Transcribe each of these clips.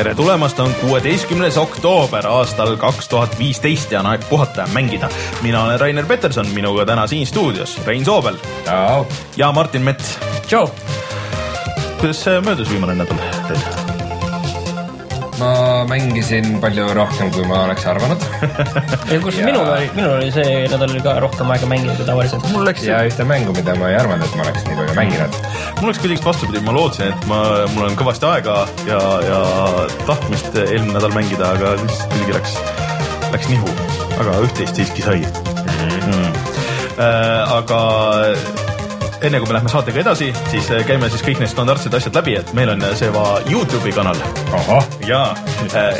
Tere tulemast, on kuueteistkümnes oktoober aastal kaks tuhat viisteist ja on aeg puhata ja mängida. mina olen Rainer Peterson, minuga täna siin stuudios Rein Soobel ja Martin Mets. tšau. kuidas möödus viimane nädal teil? Ma mängisin palju rohkem, kui ma oleks arvanud ja kus Ja- minul oli, minul oli see nädal oli ka rohkem aega mängida kui tavaliselt. mul läks ja ühte mängu, mida ma ei arvanud, et ma oleks nii palju mänginud. mul läks kuidagi vastupidi, ma lootsin, et ma, mul on kõvasti aega ja, ja tahtmist eelmine nädal mängida, aga siis kuidagi läks, läks nihu, aga üht-teist siiski sai mm.. Äh, aga enne kui me läheme saatega edasi, siis äh, käime siis kõik need standardsed asjad läbi, et meil on Seva Youtube'i kanal ja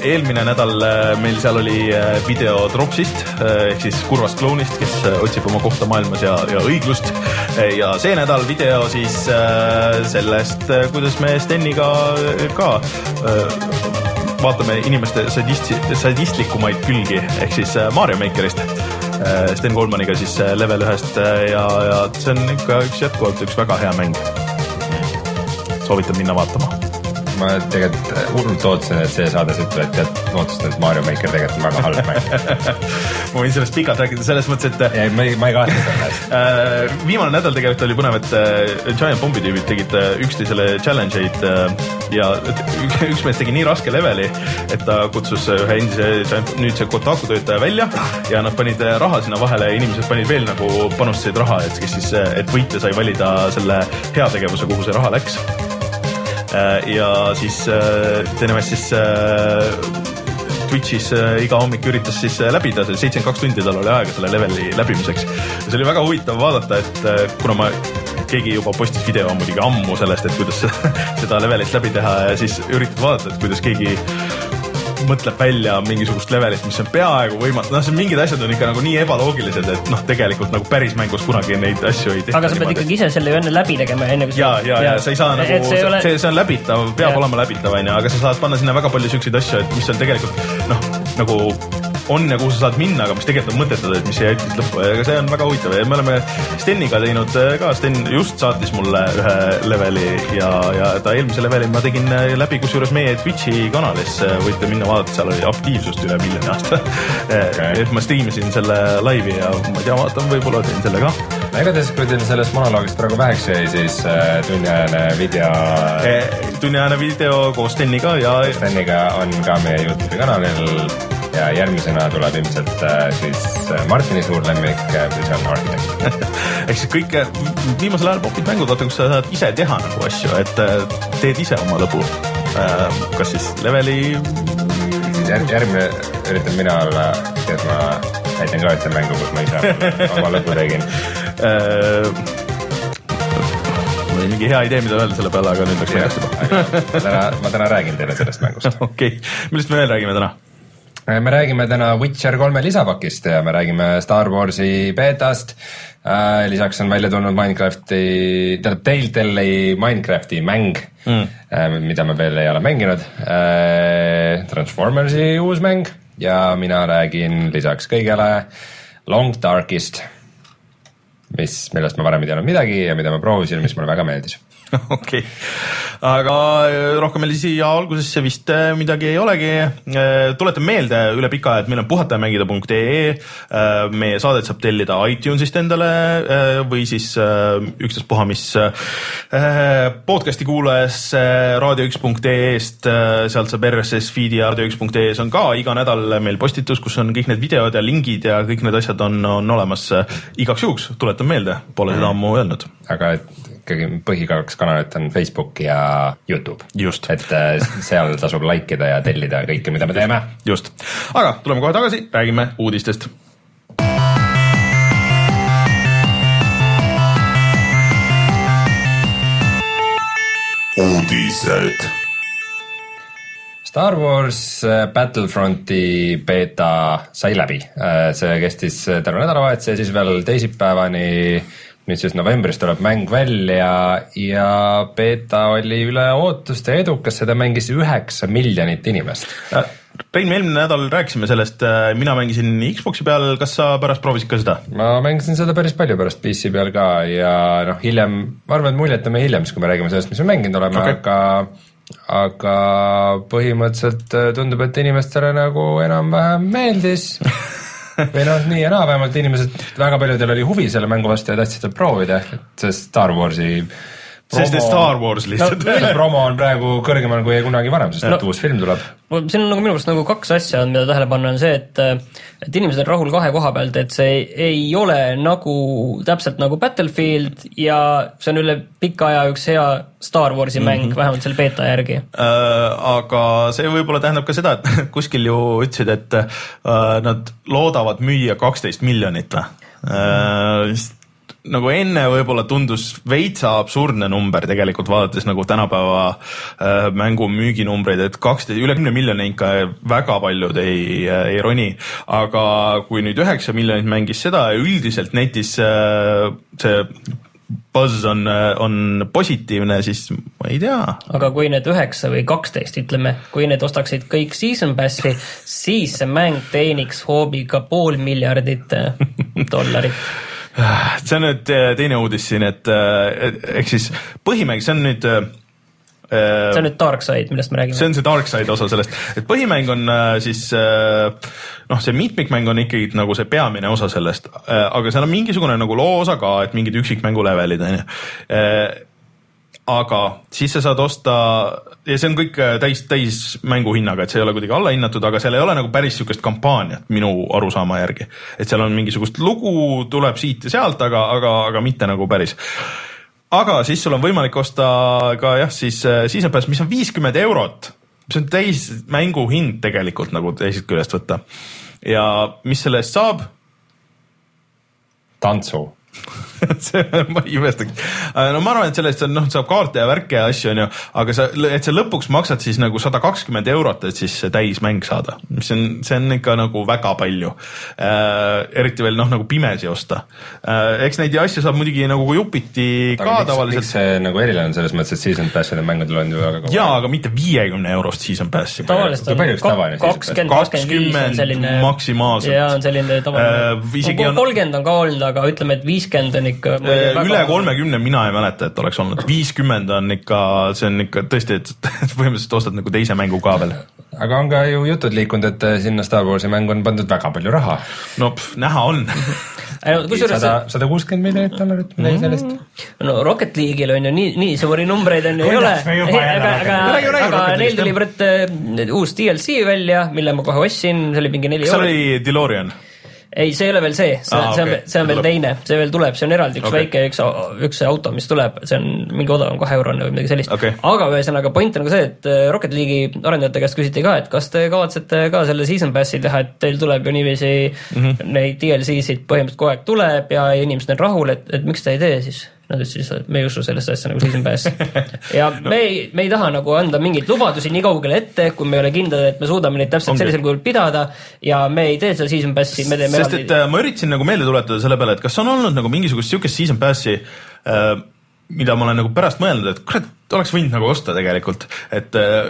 eelmine nädal äh, meil seal oli äh, video Dropsist äh, ehk siis kurvast klounist, kes äh, otsib oma kohta maailmas ja, ja õiglust. ja see nädal video siis äh, sellest, kuidas me Steniga äh, ka äh, vaatame inimeste sadisti, sadistlikumaid külgi ehk siis äh, Mario Makerist. Sten Kolmaniga siis äh, level ühest äh, ja, ja see on ikka üks jätkuvalt üks väga hea mäng. soovitan minna vaatama ma tegelikult hullult ootasin, et see saade sa ütled, et tead, ma ootasin, et Mario Maker tegelikult on väga halb mäng. ma võin sellest pikalt rääkida selles mõttes, et ei, ma ei, ma ei kahtle selles. Äh, viimane nädal tegelikult oli põnev, et äh, Giant Bombi tüübid tegid äh, üksteisele challenge eid äh, ja üks mees tegi nii raske leveli, et ta kutsus ühe endise nüüdse Kotaku töötaja välja ja nad panid äh, raha sinna vahele ja inimesed panid veel nagu panustasid raha, et kes siis, et võitja sai valida selle heategevuse, kuhu see raha läks. Ja siis äh, mees siis äh, Twitch'is äh, iga hommik üritas siis äh, läbida, see seitsekümmend kaks tundi tal oli aega selle leveli läbimiseks. see oli väga huvitav vaadata, et äh, kuna ma, keegi juba postis video muidugi ammu sellest, et kuidas seda levelit läbi teha ja siis üritad vaadata, et kuidas keegi mõtleb välja mingisugust levelit, mis on peaaegu võimatu, noh, see mingid asjad on ikka nagu nii ebaloogilised, et noh, tegelikult nagu päris mängus kunagi neid asju ei tehta. aga sa pead ikkagi ise selle ju enne läbi tegema, enne kui ja, ja, ja sa ei saa nagu, see ole see, see on läbitav, peab Jah. olema läbitav, onju, aga sa saad panna sinna väga palju siukseid asju, et mis on tegelikult noh, nagu on ja kuhu sa saad minna, aga mis tegelikult on mõttetud, et mis ei aita lõppu, aga see on väga huvitav ja me oleme Steniga teinud äh, ka, Sten just saatis mulle ühe leveli ja, ja ta eelmise leveli ma tegin äh, läbi, kusjuures meie Twitch'i kanalis võite minna vaadata, seal oli aktiivsust üle miljoni aasta okay.. et ma striimisin selle laivi ja ma ei tea, vaatan, võib-olla teen selle ka igatahes, kui teil sellest monoloogist praegu väheks jäi, siis äh, tunniajane video tunniajane video koos Steniga ja Steniga on ka meie Youtube'i kanalil ja järgmisena tuleb ilmselt äh, siis äh, Martini suur lemmik äh, Prison Architect. ehk siis kõik viimasel ajal popid mängud, vaata kus sa saad ise teha nagu asju, et teed ise oma lõbu. kas siis leveli, siis järg, järgmine üritan mina olla, kes ma näitan ka ühte mängu, kus ma ise oma lõbu tegin. mul oli mingi hea idee, mida öelda selle peale, aga nüüd läks meelest juba. ma täna, räägin teile sellest mängust. okei, millest me veel räägime täna? Me räägime täna Witcher kolme lisapakist ja me räägime Star Warsi beetast. lisaks on välja tulnud Minecrafti, tähendab Telltale'i Minecrafti mäng mm., mida me veel ei ole mänginud. Transformersi uus mäng ja mina räägin lisaks kõigele Long Darkist, mis, millest ma varem ei teadnud midagi ja mida ma proovisin, mis mulle väga meeldis okei, aga äh, rohkem meil siia algusesse vist äh, midagi ei olegi. tuletan meelde üle pika aja, et meil on puhatajamängida.ee. meie saadet saab tellida iTunesist endale äh, või siis äh, ükstaspuha, mis äh, podcast'i kuulajas äh, raadio1.ee-st, sealt saab RSS feed'i ja raadio1.ee-s on ka iga nädal meil postitus, kus on kõik need videod ja lingid ja kõik need asjad on, on olemas igaks juhuks, tuletan meelde, pole seda ammu öelnud. aga et ikkagi põhikaks kanalid on Facebook ja Youtube. Just. et äh, seal tasub like ida ja tellida kõike, mida me teeme. just, aga tuleme kohe tagasi, räägime uudistest. uudised. Star Wars äh, Battlefronti beeta sai läbi, see kestis terve nädalavahetuse ja siis veel teisipäevani, mis siis novembris tuleb mäng välja ja beeta oli üle ootuste edukas, seda mängis üheksa miljonit inimest. Rein, me eelmine nädal rääkisime sellest, mina mängisin Xbox'i peal, kas sa pärast proovisid ka seda? ma mängisin seda päris palju pärast PC peal ka ja noh, hiljem, ma arvan, et muljet on meil hiljem, siis kui me räägime sellest, mis me mänginud oleme okay., aga aga põhimõtteliselt tundub, et inimestele nagu enam-vähem meeldis või noh, nii ja naa, vähemalt inimesed, väga paljudel oli huvi selle mängu vastu ja tahtsid seda proovida, et see Star Warsi sest et Star Wars lihtsalt no,. promo on praegu kõrgemal kui kunagi varem, sest et no, uus film tuleb. siin on nagu minu arust nagu kaks asja, mida tähele panna, on see, et et inimesed on rahul kahe koha pealt, et see ei, ei ole nagu täpselt nagu Battlefield ja see on üle pika aja üks hea Star Warsi mäng mm, -hmm. vähemalt selle beeta järgi äh,. aga see võib-olla tähendab ka seda, et kuskil ju ütlesid, et äh, nad loodavad müüa kaksteist miljonit või äh, nagu enne võib-olla tundus veitsa absurdne number tegelikult vaadates nagu tänapäeva äh, mängu müüginumbreid, et kaksteist, üle kümne miljoni ikka väga paljud ei, äh, ei roni. aga kui nüüd üheksa miljonit mängis seda ja üldiselt netis äh, see buzz on, äh, on positiivne, siis ma ei tea. aga kui need üheksa või kaksteist, ütleme, kui need ostaksid kõik season pass'i, siis see mäng teeniks hoobiga pool miljardit äh, dollarit see on nüüd äh, teine uudis siin, et ehk siis põhimäng, see on nüüd see on nüüd Dark Side, millest me räägime. see on see Dark Side osa sellest, et põhimäng on siis noh, see mitmikmäng on ikkagi nagu see peamine osa sellest, aga seal on mingisugune nagu loo osa ka, et mingid üksikmängu levelid on ju aga siis sa saad osta ja see on kõik äh, täis, täis mänguhinnaga, et see ei ole kuidagi allahinnatud, aga seal ei ole nagu päris sihukest kampaaniat minu arusaama järgi. et seal on mingisugust lugu, tuleb siit ja sealt, aga, aga, aga mitte nagu päris. aga siis sul on võimalik osta ka jah, siis äh, Season Pass, mis on viiskümmend eurot, see on täis mängu hind tegelikult nagu teisest küljest võtta. ja mis selle eest saab? tantsu see, ma ei imestagi. no ma arvan, et sellest on, noh, saab kaarte ja värke ja asju, onju, aga sa, et sa lõpuks maksad siis nagu sada kakskümmend eurot, et siis täismäng saada, mis on, see on ikka nagu väga palju äh,. eriti veel noh, nagu pimesi osta äh,. eks neid asju saab muidugi nagu jupiti aga ka miks, tavaliselt. miks see nagu eriline on selles mõttes, et season pass'ide mängud on ju väga kaua. jaa, aga mitte viiekümne eurost season pass'i. tavaliselt on kakskümmend, kakskümmend viis on selline. maksimaalselt. jaa, on selline tavaline äh,. kolmkümmend on ka olnud, aga ütleme, et viiskümmend on ikka üle kolmekümne mina ei mäleta, et oleks olnud, viiskümmend on ikka, see on ikka tõesti, et põhimõtteliselt ostad nagu teise mängu ka veel. aga on ka ju jutud liikunud, et äh, sinna Star Warsi mängu on pandud väga palju raha. no pff, näha on sada, sada kuuskümmend miljonit dollarit, midagi mm. sellist. no Rocket League'il on ju nii, nii suuri numbreid on ju ei ole, aga, aga, aga neil tuli praegu uus DLC välja, mille ma kohe ostsin, see oli mingi neli. kas seal oli Delorian? Ei, see ei ole veel see, see, ah, see on okay., see on veel teine, see veel tuleb, see on eraldi üks okay. väike, üks, üks auto, mis tuleb, see on mingi odavam kaheeurone või midagi sellist. Okay.. aga ühesõnaga point on ka see, et äh, Rocket League'i arendajate käest küsiti ka, et kas te kavatsete ka selle season pass'i teha, et teil tuleb ju niiviisi mm -hmm. neid DLC-sid põhimõtteliselt kogu aeg tuleb ja inimesed on rahul, et, et miks te ei tee siis Lihtsalt, et me ei usu sellesse asja nagu season pass. ja no. me ei, me ei taha nagu anda mingeid lubadusi nii kaugele ette, kui me ei ole kindlad, et me suudame neid täpselt Ongi. sellisel kujul pidada ja me ei tee seda season pass'i, me teeme sest et äh, ma üritasin nagu meelde tuletada selle peale, et kas on olnud nagu mingisugust sihukest season pass'i äh, mida ma olen nagu pärast mõelnud, et kurat, oleks võinud nagu osta tegelikult, et äh,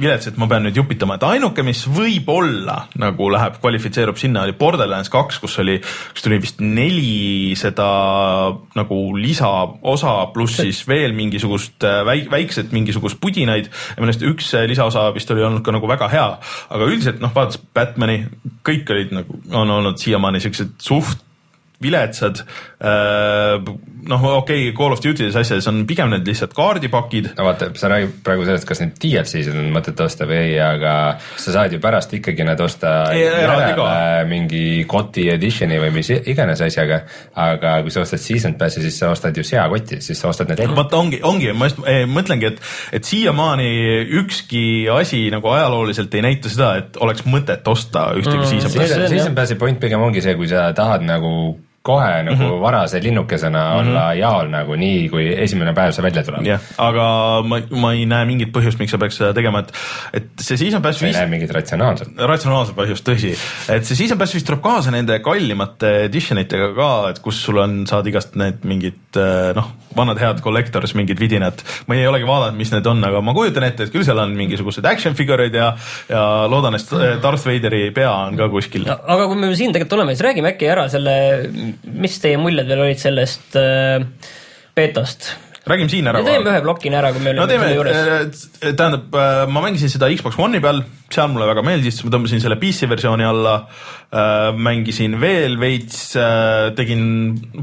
vilets, et ma pean nüüd jupitama, et ainuke, mis võib-olla nagu läheb, kvalifitseerub sinna, oli Borderlands kaks, kus oli, kus tuli vist neli seda nagu lisaosa, pluss siis veel mingisugust äh, väik-, väikset mingisugust pudinaid. Ja millest üks äh, lisaosa vist oli olnud ka nagu väga hea, aga üldiselt noh, vaadates Batman'i, kõik olid nagu, on olnud siiamaani siuksed suht viletsad. Äh, noh, okei okay,, Call of Duty's asjades on pigem need lihtsalt kaardipakid. no vaata, sa räägid praegu sellest, kas neid DLC-sid on mõtet osta või ei, aga sa saad ju pärast ikkagi need osta järele mingi GOTY edition'i või mis iganes asjaga. aga kui sa ostad season pass'i, siis sa ostad ju seakoti, siis sa ostad need vaata, ongi, ongi, ma just mõtlengi, et, et siiamaani ükski asi nagu ajalooliselt ei näita seda, et oleks mõtet osta ühtegi mm, season pass'i. season pass'i point pigem ongi see, kui sa tahad nagu kohe nagu mm -hmm. varase linnukesena mm -hmm. olla jaol nagu nii, kui esimene päev see välja tuleb. jah, aga ma, ma ei näe mingit põhjust, miks sa peaks seda tegema, et, et see season pass sa ei näe mingit ratsionaalset? ratsionaalset põhjust, tõsi. et see season pass vist tuleb kaasa nende kallimate edition itega ka, et kus sul on, saad igast need mingid noh, vanad head collectors, mingid vidinad. ma ei olegi vaadanud, mis need on, aga ma kujutan ette, et küll seal on mingisugused action figure'id ja, ja loodan, et Darth Vaderi pea on ka kuskil. aga kui me siin tegelikult oleme, siis räägime äkki ära selle mis teie muljed veel olid sellest äh, beetost? Räägime siin ära. teeme ühe plokina ära, kui me olime no, teeme, selle juures. Äh, tähendab, äh, ma mängisin seda Xbox One'i peal, seal mulle väga meeldis, ma tõmbasin selle PC versiooni alla mängisin veel veits tegin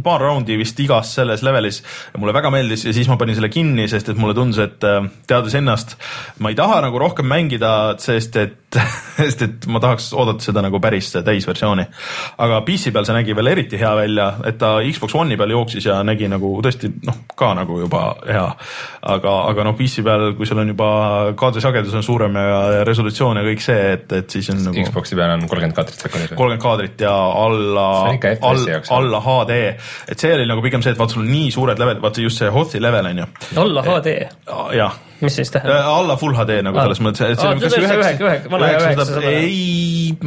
paar raundi vist igas selles levelis ja mulle väga meeldis ja siis ma panin selle kinni, sest et mulle tundus, et teades ennast, ma ei taha nagu rohkem mängida, sest et, sest et ma tahaks oodata seda nagu päris täisversiooni. aga PC peal see nägi veel eriti hea välja, et ta Xbox One'i peal jooksis ja nägi nagu tõesti noh, ka nagu juba hea. aga, aga noh, PC peal, kui sul on juba kaadrisagedus on suurem ja resolutsioon ja kõik see, et, et siis on nagu. Xbox'i peal on kolmkümmend kaadrit sekundis. kolmkümmend kaadrit ja alla, alla, alla HD, et see oli nagu pigem see, et vaata, sul on nii suured levelid, vaata just see Hothi level on ju. alla HD? jah mis siis tähendab? Äh, alla full HD nagu selles mõttes, et see on kas üheksa, üheksasada, ei,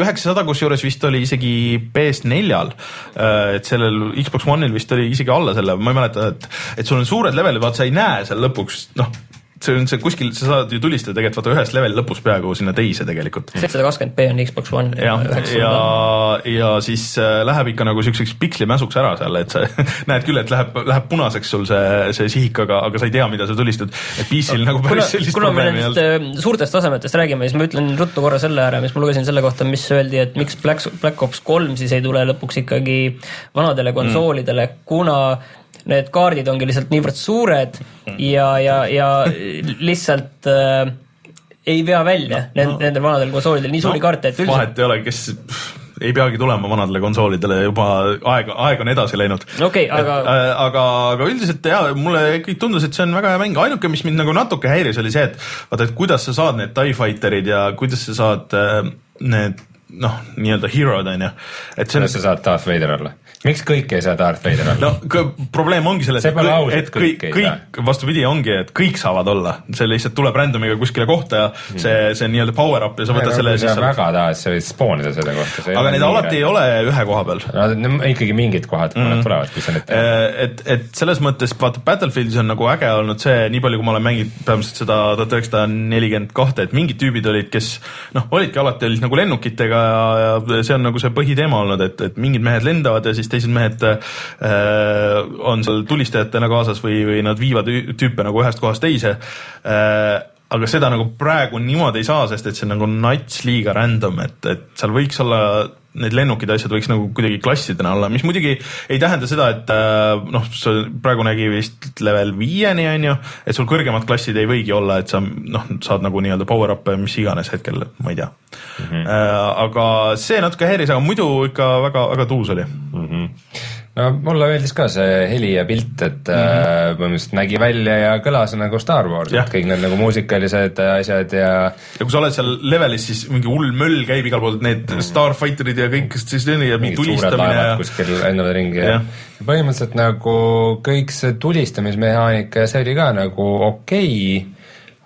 üheksasada kusjuures vist oli isegi PS4-l. Äh, et sellel Xbox One'il vist oli isegi alla selle, ma ei mäleta, et, et sul on suured levelid, vaata sa ei näe seal lõpuks, noh see on see kuskil, sa saad ju tulistada tegelikult vaata ühest leveli lõpus peaaegu sinna teise tegelikult. seitsesada kakskümmend B on Xbox One. jah, ja, ja, ja siis äh, läheb ikka nagu siukseks pikslimäsuks ära seal, et sa näed küll, et läheb, läheb punaseks sul see, see sihik, aga, aga sa ei tea, mida sa tulistad. et PC-l nagu päris sellist kuna me nendest äh, suurtest tasemetest räägime, siis ma ütlen ruttu korra selle ära, mis ma lugesin selle kohta, mis öeldi, et miks Black, Black Ops kolm siis ei tule lõpuks ikkagi vanadele konsoolidele mm., kuna need kaardid ongi lihtsalt niivõrd suured ja, ja, ja lihtsalt äh, ei vea välja no, nendel vanadel konsoolidel nii suuri no, kaarte, et üldiselt. vahet ei ole, kes ei peagi tulema vanadele konsoolidele, juba aeg, aeg on edasi läinud. okei okay,, aga. Äh, aga, aga üldiselt jaa, mulle ikkagi tundus, et see on väga hea mäng, ainuke, mis mind nagu natuke häiris, oli see, et vaata, et kuidas sa saad need TIE Fighterid ja kuidas sa saad äh, need noh, nii-öelda hero'd on ju. et see on. kuidas sa saad Darth Vader olla? Miks kõik ei saa Darth Vader olla? no probleem ongi selles, et, aus, et kõik, kõik, kõik, vastupidi ongi, et kõik saavad olla, see lihtsalt tuleb random'iga kuskile kohta ja mm. see, see on nii-öelda power up ja sa võtad ja, selle siis. kui sa väga tahad, sa võid spoonida selle kohta. aga neid alati ei ole ühe koha peal. no ikkagi mingid kohad, mm. tulevad, kui sa need tead. Äh, et, et selles mõttes vaata Battlefieldis on nagu äge olnud see, nii palju, kui ma olen mänginud põhimõtteliselt seda tuhat üheksasada nelikümmend kahte, et mingid tüübid olid, kes noh, olidki alati olid nagu lennukitega ja, ja see on nagu see põhiteema olnud, et, et mingid mehed lendavad ja siis teised mehed äh, on seal tulistajatena kaasas või, või nad viivad tüüpe nagu ühest kohast teise äh, aga seda nagu praegu niimoodi ei saa, sest et see on nagu nats liiga random, et, et seal võiks olla need lennukid ja asjad võiks nagu kuidagi klassidena olla, mis muidugi ei tähenda seda, et äh, noh, praegu nägi vist level viieni on ju, et sul kõrgemad klassid ei võigi olla, et sa noh, saad nagu nii-öelda power up'e mis iganes hetkel, ma ei tea mm. -hmm. aga see natuke häiris, aga muidu ikka väga-väga tuus oli mm. -hmm no mulle meeldis ka see heli ja pilt, et mm -hmm. põhimõtteliselt nägi välja ja kõlas nagu Star Wars, et kõik need nagu muusikalised asjad ja. ja kui sa oled seal levelis, siis mingi hull möll käib igal pool, need mm -hmm. Starfighterid ja kõik, siis ja mingi tulistamine ja. kuskil lendavad ringi ja, ja põhimõtteliselt nagu kõik see tulistamismehaanika ja see oli ka nagu okei okay,,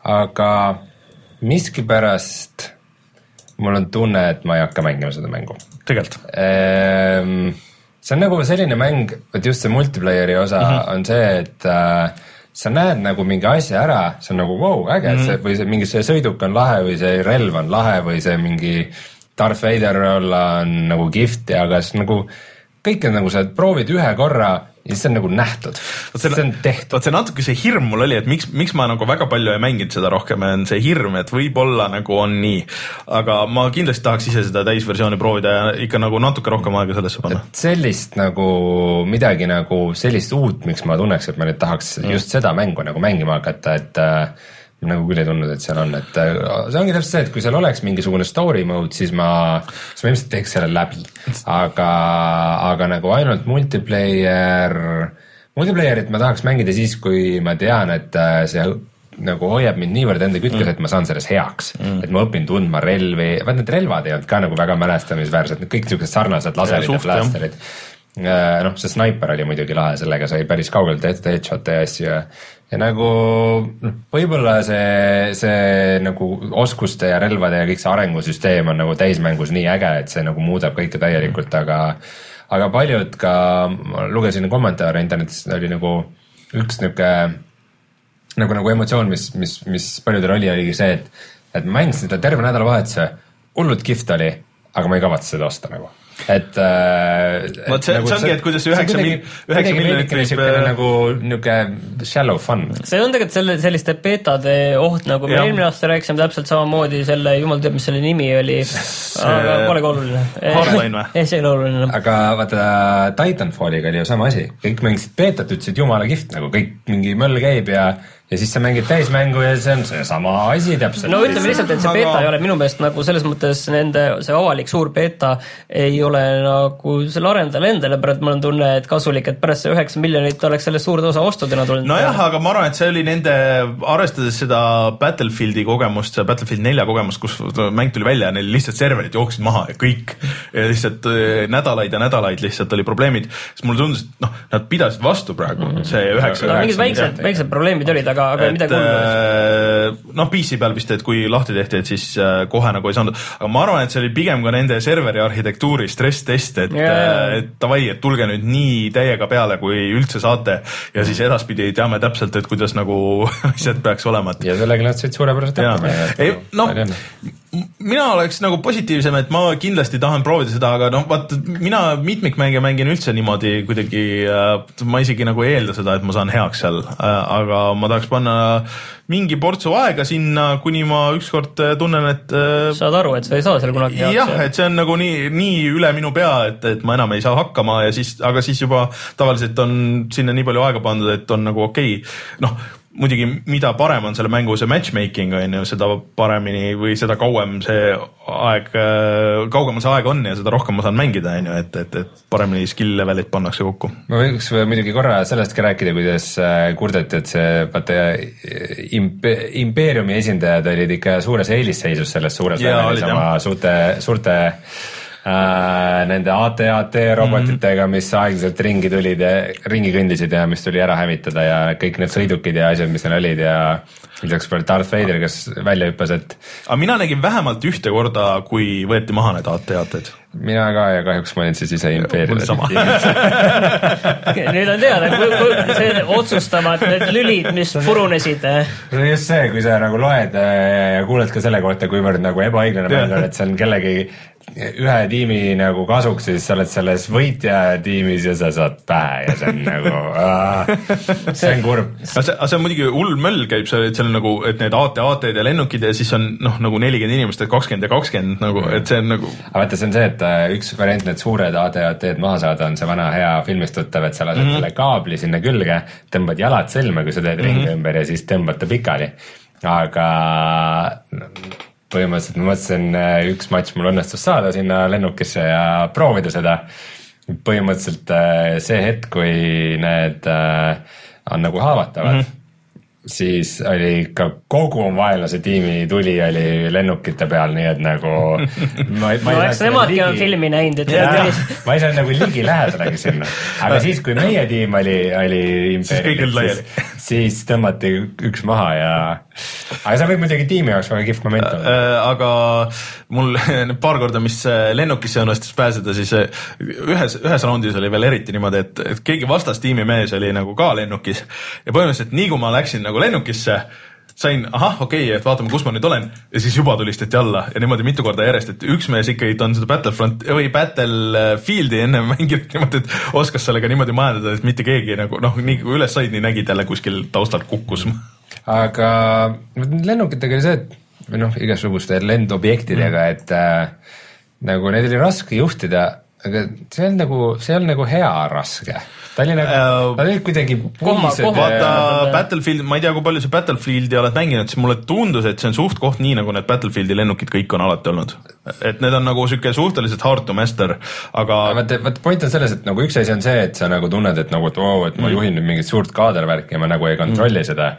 aga miskipärast mul on tunne, et ma ei hakka mängima seda mängu. tegelikult ehm, see on nagu selline mäng, et just see multiplayer'i osa mm -hmm. on see, et äh, sa näed nagu mingi asja ära, see on nagu vau wow,, äge mm, -hmm. see või see mingi see sõiduk on lahe või see relv on lahe või see mingi Darth Vader olla on nagu kihvt ja aga siis nagu kõik on nagu sa proovid ühe korra ja see on nagu nähtud, see on tehtud. vot see natuke see hirm mul oli, et miks, miks ma nagu väga palju ei mänginud seda rohkem, on see hirm, et võib-olla nagu on nii. aga ma kindlasti tahaks ise seda täisversiooni proovida ja ikka nagu natuke rohkem aega sellesse panna. sellist nagu midagi nagu sellist uut, miks ma tunneks, et ma nüüd tahaks mm. just seda mängu nagu mängima hakata, et äh, nagu küll ei tundnud, et seal on, et äh, see ongi täpselt see, et kui seal oleks mingisugune story mode, siis ma, siis ma ilmselt teeks selle läbi. aga, aga nagu ainult multiplayer, multiplayer'it ma tahaks mängida siis, kui ma tean, et äh, see nagu hoiab mind niivõrd enda kütkes mm., et ma saan selles heaks. Mm.. et ma õpin tundma relvi, vaat need relvad ei olnud ka nagu väga mälestamisväärsed, kõik siuksed sarnased laserid ja, ja blasterid noh, see snaiper oli muidugi lahe, sellega sai päris kaugele tehtud headshot'e ja asju ja ja nagu noh, võib-olla see, see nagu oskuste ja relvade ja kõik see arengusüsteem on nagu täismängus nii äge, et see nagu muudab kõike täielikult, aga aga paljud ka, ma lugesin kommentaare internetis, oli nagu üks niisugune nagu, nagu emotsioon, mis, mis, mis paljudel oli, oligi see, et et ma mängisin seda terve nädalavahetuse, hullult kihvt oli, aga ma ei kavatse seda osta nagu. Et äh, Vot see- see ongi, et kuidas see üheksa mil- üheksa miljonit võib, niisugune äh, nagu niisugune shallow fun. see on tegelikult selle, selliste beetade oht, nagu me Jah. eelmine aasta rääkisime täpselt samamoodi selle, jumal teab, mis selle nimi oli, aga polegi oluline. Hardline või? ei, see ei ole oluline. aga vaata Titanfalliga oli ju sama asi, kõik mängisid beetat, ütlesid jumala kihvt nagu kõik mingi möll käib ja ja siis sa mängid täismängu ja see on seesama asi täpselt. no ütleme lihtsalt, et see Aga- beeta ei ole minu meelest nagu selles mõttes nende, see avalik suur beeta ei ole nagu selle arendajale endale praegu mul on tunne, et kasulik, et pärast see üheksa miljonit oleks sellest suurde osa ostudena tulnud. nojah, aga ma arvan, et see oli nende, arvestades seda Battlefieldi kogemust, Battlefield nelja kogemust, kus mäng tuli välja ja neil lihtsalt serverid jooksid maha ja kõik. ja lihtsalt äh, nädalaid ja nädalaid lihtsalt oli probleemid, siis mulle tundus, et noh, nad pidasid vastu praegu mm -hmm. see üheksa. no mingid väiksed, väiksed probleemid olid, aga, aga et midagi hullu. äh, noh, PC peal vist, et kui lahti tehti, et siis äh, kohe nagu ei saanud, aga ma arvan, et see oli pigem ka nende serveri arhitektuuri stress-test, et Jaa. yeah., et davai, et tulge nüüd nii täiega peale, kui üldse saate ja siis edaspidi teame täpselt, et kuidas nagu asjad peaks olema, et ja sellega nad said suurepäraselt hakkama. ei no mina oleks nagu positiivsem, et ma kindlasti tahan proovida seda, aga noh, vaata mina mitmikmänge mängin üldse niimoodi kuidagi äh,, ma isegi nagu ei eelda seda, et ma saan heaks seal äh,, aga ma tahaks panna mingi portsu aega sinna, kuni ma ükskord äh, tunnen, et äh, saad aru, et sa ei saa seal kunagi jah, et see on nagu nii, nii üle minu pea, et, et ma enam ei saa hakkama ja siis, aga siis juba tavaliselt on sinna nii palju aega pandud, et on nagu okei okay.. noh, muidugi, mida parem on selle mängu see matchmaking on ju, seda paremini või seda kauem see aeg, kaugemal see aeg on ja seda rohkem ma saan mängida, on ju, et, et, et paremini skill level'id pannakse kokku. ma võiks muidugi korra sellest ka rääkida, kuidas äh, kurdeti, et see vaata imp-, impeeriumi esindajad olid ikka suures eelisseisus selles suures levelis oma suurte, suurte nende AT-AT robotitega, mis aeglaselt ringi tulid ja ringi kõndisid ja mis tuli ära hävitada ja kõik need sõidukid ja asjad, mis neil olid ja lisaks veel Darth Vader, kes välja hüppas, et aga mina nägin vähemalt ühte korda, kui võeti maha need AT-AT-d. mina ka ja kahjuks ma olin siis ise impeeriumi sama. nüüd on teada, see otsustavad need lülid, mis purunesid. see on just see, kui sa nagu loed äh, ja kuuled ka selle kohta, kuivõrd nagu ebaõiglane mäng on, et see on kellegi ühe tiimi nagu kasuks siis sa oled selles võitja tiimis ja sa saad pähe ja see on nagu, see on kurb. aga see, aga see on muidugi hull möll käib seal, et seal nagu, et need AT-AT-d ja lennukid ja siis on noh, nagu nelikümmend inimest, et kakskümmend ja kakskümmend nagu, et see on nagu aga vaata, see on see, et äh, üks variant need suured AT-AT-d maha saada on see vana hea filmist tuttav, et sa lased mm -hmm. selle kaabli sinna külge, tõmbad jalad sõlme, kui sa teed mm -hmm. ringi ümber ja siis tõmbad ta pikali. aga põhimõtteliselt ma mõtlesin, üks matš mul õnnestus saada sinna lennukisse ja proovida seda. põhimõtteliselt äh, see hetk, kui need äh, on nagu haavatavad mm, -hmm siis oli ikka kogu vaenlase tiimi tuli oli lennukite peal, nii et nagu ma, no eks nemadki on filmi näinud, et ma ei saanud nagu ligilähedaselegi sinna, aga siis, kui meie tiim oli, oli Siis kõik olid laiali. siis, siis tõmmati üks maha ja, aga see võib muidugi tiimi jaoks väga kihvt moment olla. äh, aga mul paar korda, mis äh, lennukisse õnnestus pääseda, siis äh, ühes, ühes raundis oli veel eriti niimoodi, et, et keegi vastastiimi mees oli nagu ka lennukis. Ja põhimõtteliselt nii kui ma läksin nagu lennukisse, sain, ahah, okei okay,, et vaatame, kus ma nüüd olen. Ja siis juba tulistati alla. Ja niimoodi mitu korda järjest, et üks mees ikkagi on seda Battlefront või Battlefieldi ennem mänginud niimoodi, et oskas sellega niimoodi majandada, et mitte keegi nagu noh, nii kui üles said, nii nägid jälle kuskil taustal kukkus aga lennukitega oli see, et või noh, igasuguste lendobjektidega mm., et äh, nagu neid oli raske juhtida, aga see on nagu, see on nagu hea raske. ta oli nagu Äh,, ta oli kuidagi puised ja- vaata Battlefield, ma ei tea, kui palju sa Battlefieldi oled mänginud, siis mulle tundus, et see on suht-koht nii, nagu need Battlefieldi lennukid kõik on alati olnud. et need on nagu sihuke suhteliselt hard to master, aga vaata, vaata point on selles, et nagu üks asi on see, et sa nagu tunned, et nagu, et oo, et ma Mm. juhin nüüd mingit suurt kaadervärki ja ma nagu ei kontrolli seda.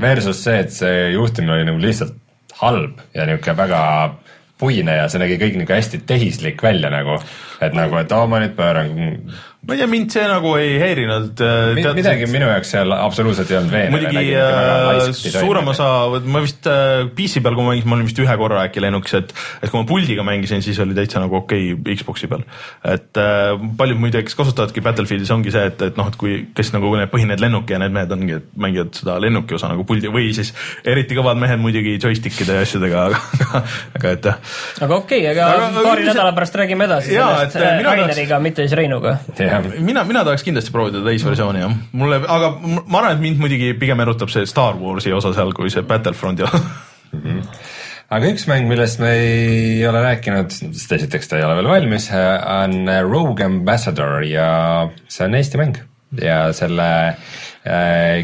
Versus see, et see juhtimine oli nagu lihtsalt halb ja niisugune väga puine ja see nägi kõik niisugune hästi tehislik välja nagu. et nagu, et oo, ma nüüd pööran. Ma ei tea, mind see nagu ei häirinud. midagi minu jaoks seal absoluutselt ei olnud veenev. muidugi äh, suurem osa, ma vist äh, PC peal, kui ma mängisin, ma olin vist ühe korra äkki lennukis, et et kui ma puldiga mängisin, siis oli täitsa nagu okei okay, Xbox'i peal. et äh, paljud muide, kes kasutavadki Battlefieldis, ongi see, et, et noh, et kui, kes nagu need põhinevad lennuki ja need mehed ongi, et mängivad seda lennuki osa nagu puldi või siis eriti kõvad mehed muidugi joystick'ide ja asjadega, aga, aga et jah. aga okei okay,, aga paari nädala pärast räägime edasi Jaa, sellest et, äh, mina tahaks- Raineriga, mitte siis Reinuga. mina, mina tahaks kindlasti proovida täisversiooni jah, mulle, aga ma arvan, et mind muidugi pigem erutab see Star Warsi osa seal, kui see Battlefronti osa. aga üks mäng, millest me ei ole rääkinud, sest esiteks ta ei ole veel valmis, on Rogue Ambassador ja see on Eesti mäng. Ja selle äh,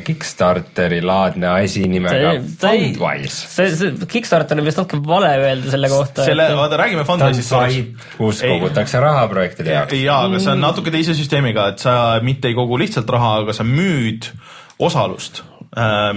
Kickstarteri laadne asi nimega Fundwise. see, see Kickstarter on vist natuke vale öelda selle kohta. selle, vaata räägime ta on sait, kus Ei. kogutakse raha projektide jaoks. jaa, aga see on natuke teise süsteemiga, et sa mitte ei kogu lihtsalt raha, aga sa müüd osalust,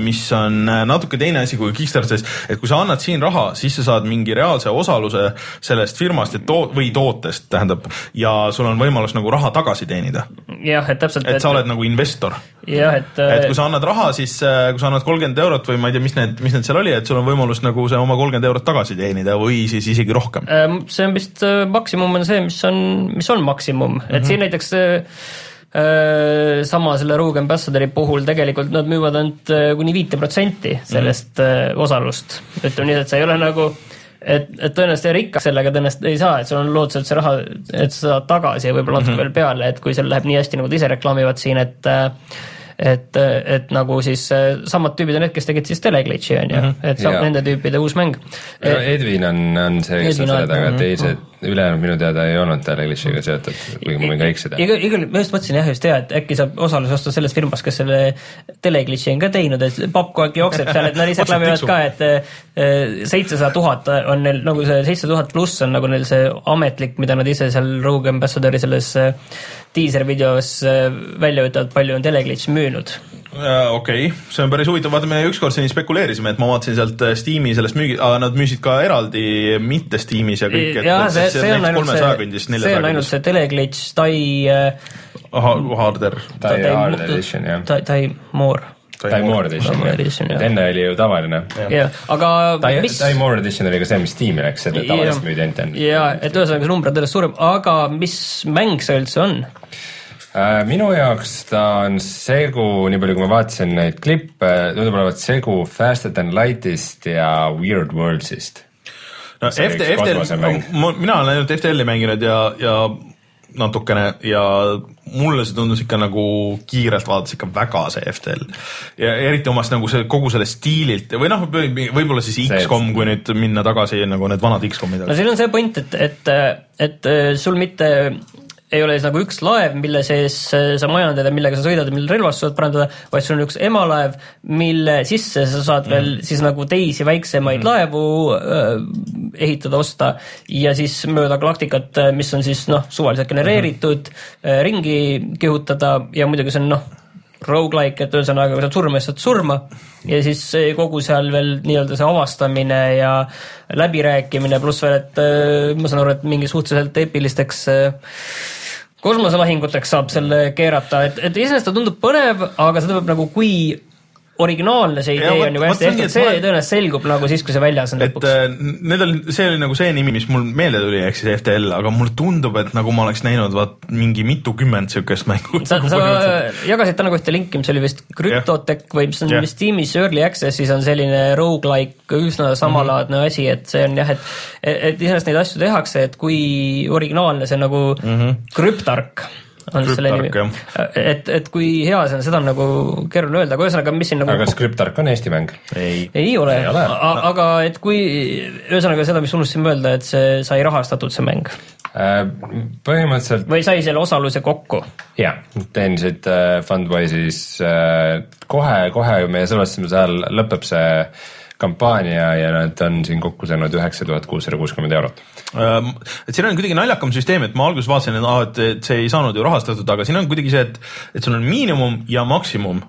mis on äh, natuke teine asi kui Kickstarteris, et kui sa annad siin raha, siis sa saad mingi reaalse osaluse sellest firmast too- või tootest, tähendab, ja sul on võimalus nagu raha tagasi teenida, jah, et täpselt. et sa oled nagu investor jah, et, et kui sa annad raha, siis äh, kui sa annad kolmkümmend eurot või ma ei tea, mis need, mis need seal oli, et sul on võimalus nagu see oma kolmkümmend eurot tagasi teenida või siis isegi rohkem. See on vist äh, maksimum on see, mis on, mis on maksimum, et mm Mhm. -hmm. siin näiteks äh, äh, sama selle Rogue Ambassadori puhul tegelikult nad müüvad ainult kuni viite protsenti sellest mm osalust. ütleme nii, et sa ei ole nagu et, et tõenäoliselt rikkaks sellega tõenäoliselt ei saa, et sul on lootus, et see raha, et sa saad tagasi ja võib-olla natuke mm -hmm. veel peale, et kui seal läheb nii hästi, nagu nad ise reklaamivad siin, et äh, et, et nagu siis äh, samad tüübid on need, kes tegid siis Teleglitchi on ju mm, -hmm. et saab Jaa. nende tüüpide uus mäng. Edwin on, on see, kes on selle taga, teised, ülejäänud minu teada ei olnud Teleglitchiga seotud, kuigi ma võin ka eksida. igal, igal, ma just mõtlesin jah, just hea, et äkki saab osaluse osta sellest firmast, kes selle teleglitši on ka teinud, et papp kogu aeg jookseb seal, et nad ise tiksub. ka, et seitsesada tuhat on neil nagu see seitsesada tuhat pluss on nagu neil see ametlik, mida nad ise seal Rogue Ambassadori selles äh, diiser videos äh, välja ütlevad, palju on teleglitš müünud. okei. Okay., see on päris huvitav, vaata me ükskord siin spekuleerisime, et ma vaatasin sealt äh, Steam'i sellest müügi, aga nad müüsid ka eraldi mitte Steam'is ja kõik, et jah, et see, see on ainult see, see on ainult see teleglitš Tai äh,, Harder, Tai Hard Edition jah, Tai, Tai More, Tai More Edition jah enne oli ju tavaline. jah, aga Tai, mis Tai More Edition oli ka see, mis Steam'i läks, selle tavalist müüdi ainult enne. ja et ühesõnaga see number on tõenäoliselt suurem, aga mis mäng see üldse on? Äh, minu jaoks ta on segu, nii palju kui ma vaatasin neid klippe, tundub olevat segu Faster than Lightist ja Weird Worldsist. no FT. FTL, mina olen ainult FTL-i mänginud ja, ja natukene ja mulle see tundus ikka nagu kiirelt vaadates ikka väga see FTL ja eriti omast nagu see kogu selle stiililt või noh, võib-olla siis X-kom, kui nüüd minna tagasi nagu need vanad X-komid no. siin on see point, et, et, et sul mitte ei ole siis nagu üks laev, mille sees äh, sa majandad ja millega sa sõidad ja mille relvast saad parandada, vaid sul on üks emalaev, mille sisse sa saad veel Mm. siis nagu teisi väiksemaid laevu äh, ehitada, osta ja siis mööda galaktikat, mis on siis noh, suvaliselt genereeritud äh,, ringi kihutada ja muidugi see on noh, rogu-like, et ühesõnaga, kui saad surma, siis saad surma. Ja siis kogu seal veel nii-öelda see avastamine ja läbirääkimine, pluss veel, et äh, ma saan aru, et mingi suhteliselt eepilisteks äh, kosmoselahinguteks saab selle keerata, et, et iseenesest ta tundub põnev, aga seda peab nagu, kui originaalne see Ja idee vot- on ju vot hästi tehtud, et see tõenäoliselt selgub nagu siis, kui see väljas on et lõpuks. äh, need oli, see oli nagu see nimi, mis mul meelde tuli, ehk siis FTL, aga mulle tundub, et nagu ma oleks näinud vaat mingi mitukümmend siukest mängu. sa, sa jagasid täna ühte linki, mis oli vist Cryptotech või mis on vist Steamis Early Access'is on selline rogu-like üsna samalaadne Mhm. asi, et see on jah, et et iseenesest neid asju tehakse, et kui originaalne see nagu krüptark on selle nimi. Cryptark,. et, et kui hea see on, seda on nagu keeruline öelda, aga ühesõnaga, mis siin nagu aga kas Cryptark on Eesti mäng? ei, ei ole, ole. aga et kui, ühesõnaga seda, mis unustasin öelda, et see sai rahastatud, see mäng. Äh, põhimõtteliselt või sai selle osaluse kokku. Jah, teenisid äh, Fundwise'is äh, kohe, kohe meie salvestamise ajal lõpeb see kampaania ja nad on siin kokku saanud üheksa tuhat kuussada kuuskümmend eurot. Ähm, et siin on kuidagi naljakam süsteem, et ma alguses vaatasin, et aa, et, et see ei saanud ju rahastatud, aga siin on kuidagi see, et, et sul on miinimum ja maksimum.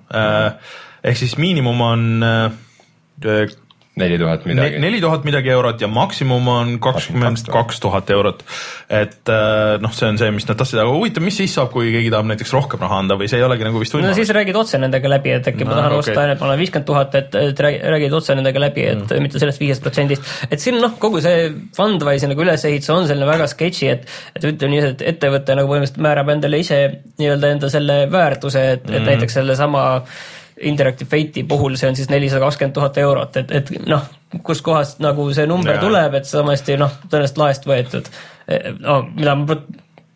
ehk siis miinimum on äh, neli tuhat midagi. neli tuhat midagi eurot ja maksimum on kakskümmend kaks tuhat eurot. et äh, noh, see on see, mis nad tahtsid, aga huvitav, mis siis saab, kui keegi tahab näiteks rohkem raha anda või see ei olegi nagu vist no võimalik siis räägid otse nendega läbi, et äkki ma No, tahan okei. osta, et ma olen viiskümmend tuhat, et, et räägi- räägid otse nendega läbi, et mm. mitte sellest viiest protsendist. et siin noh, kogu see Fundwise'i nagu ülesehitus on selline väga sketši, et, et ütleme nii, et ettevõte nagu põhimõtteliselt määrab endale ise nii-öelda enda selle väärtuse, et mm., et näiteks sellesama Interactive Fate'i puhul see on siis nelisada kakskümmend tuhat eurot, et, et noh, kuskohast nagu see number Jaa. tuleb, et hästi noh, tõenäoliselt laest võetud. no mida ma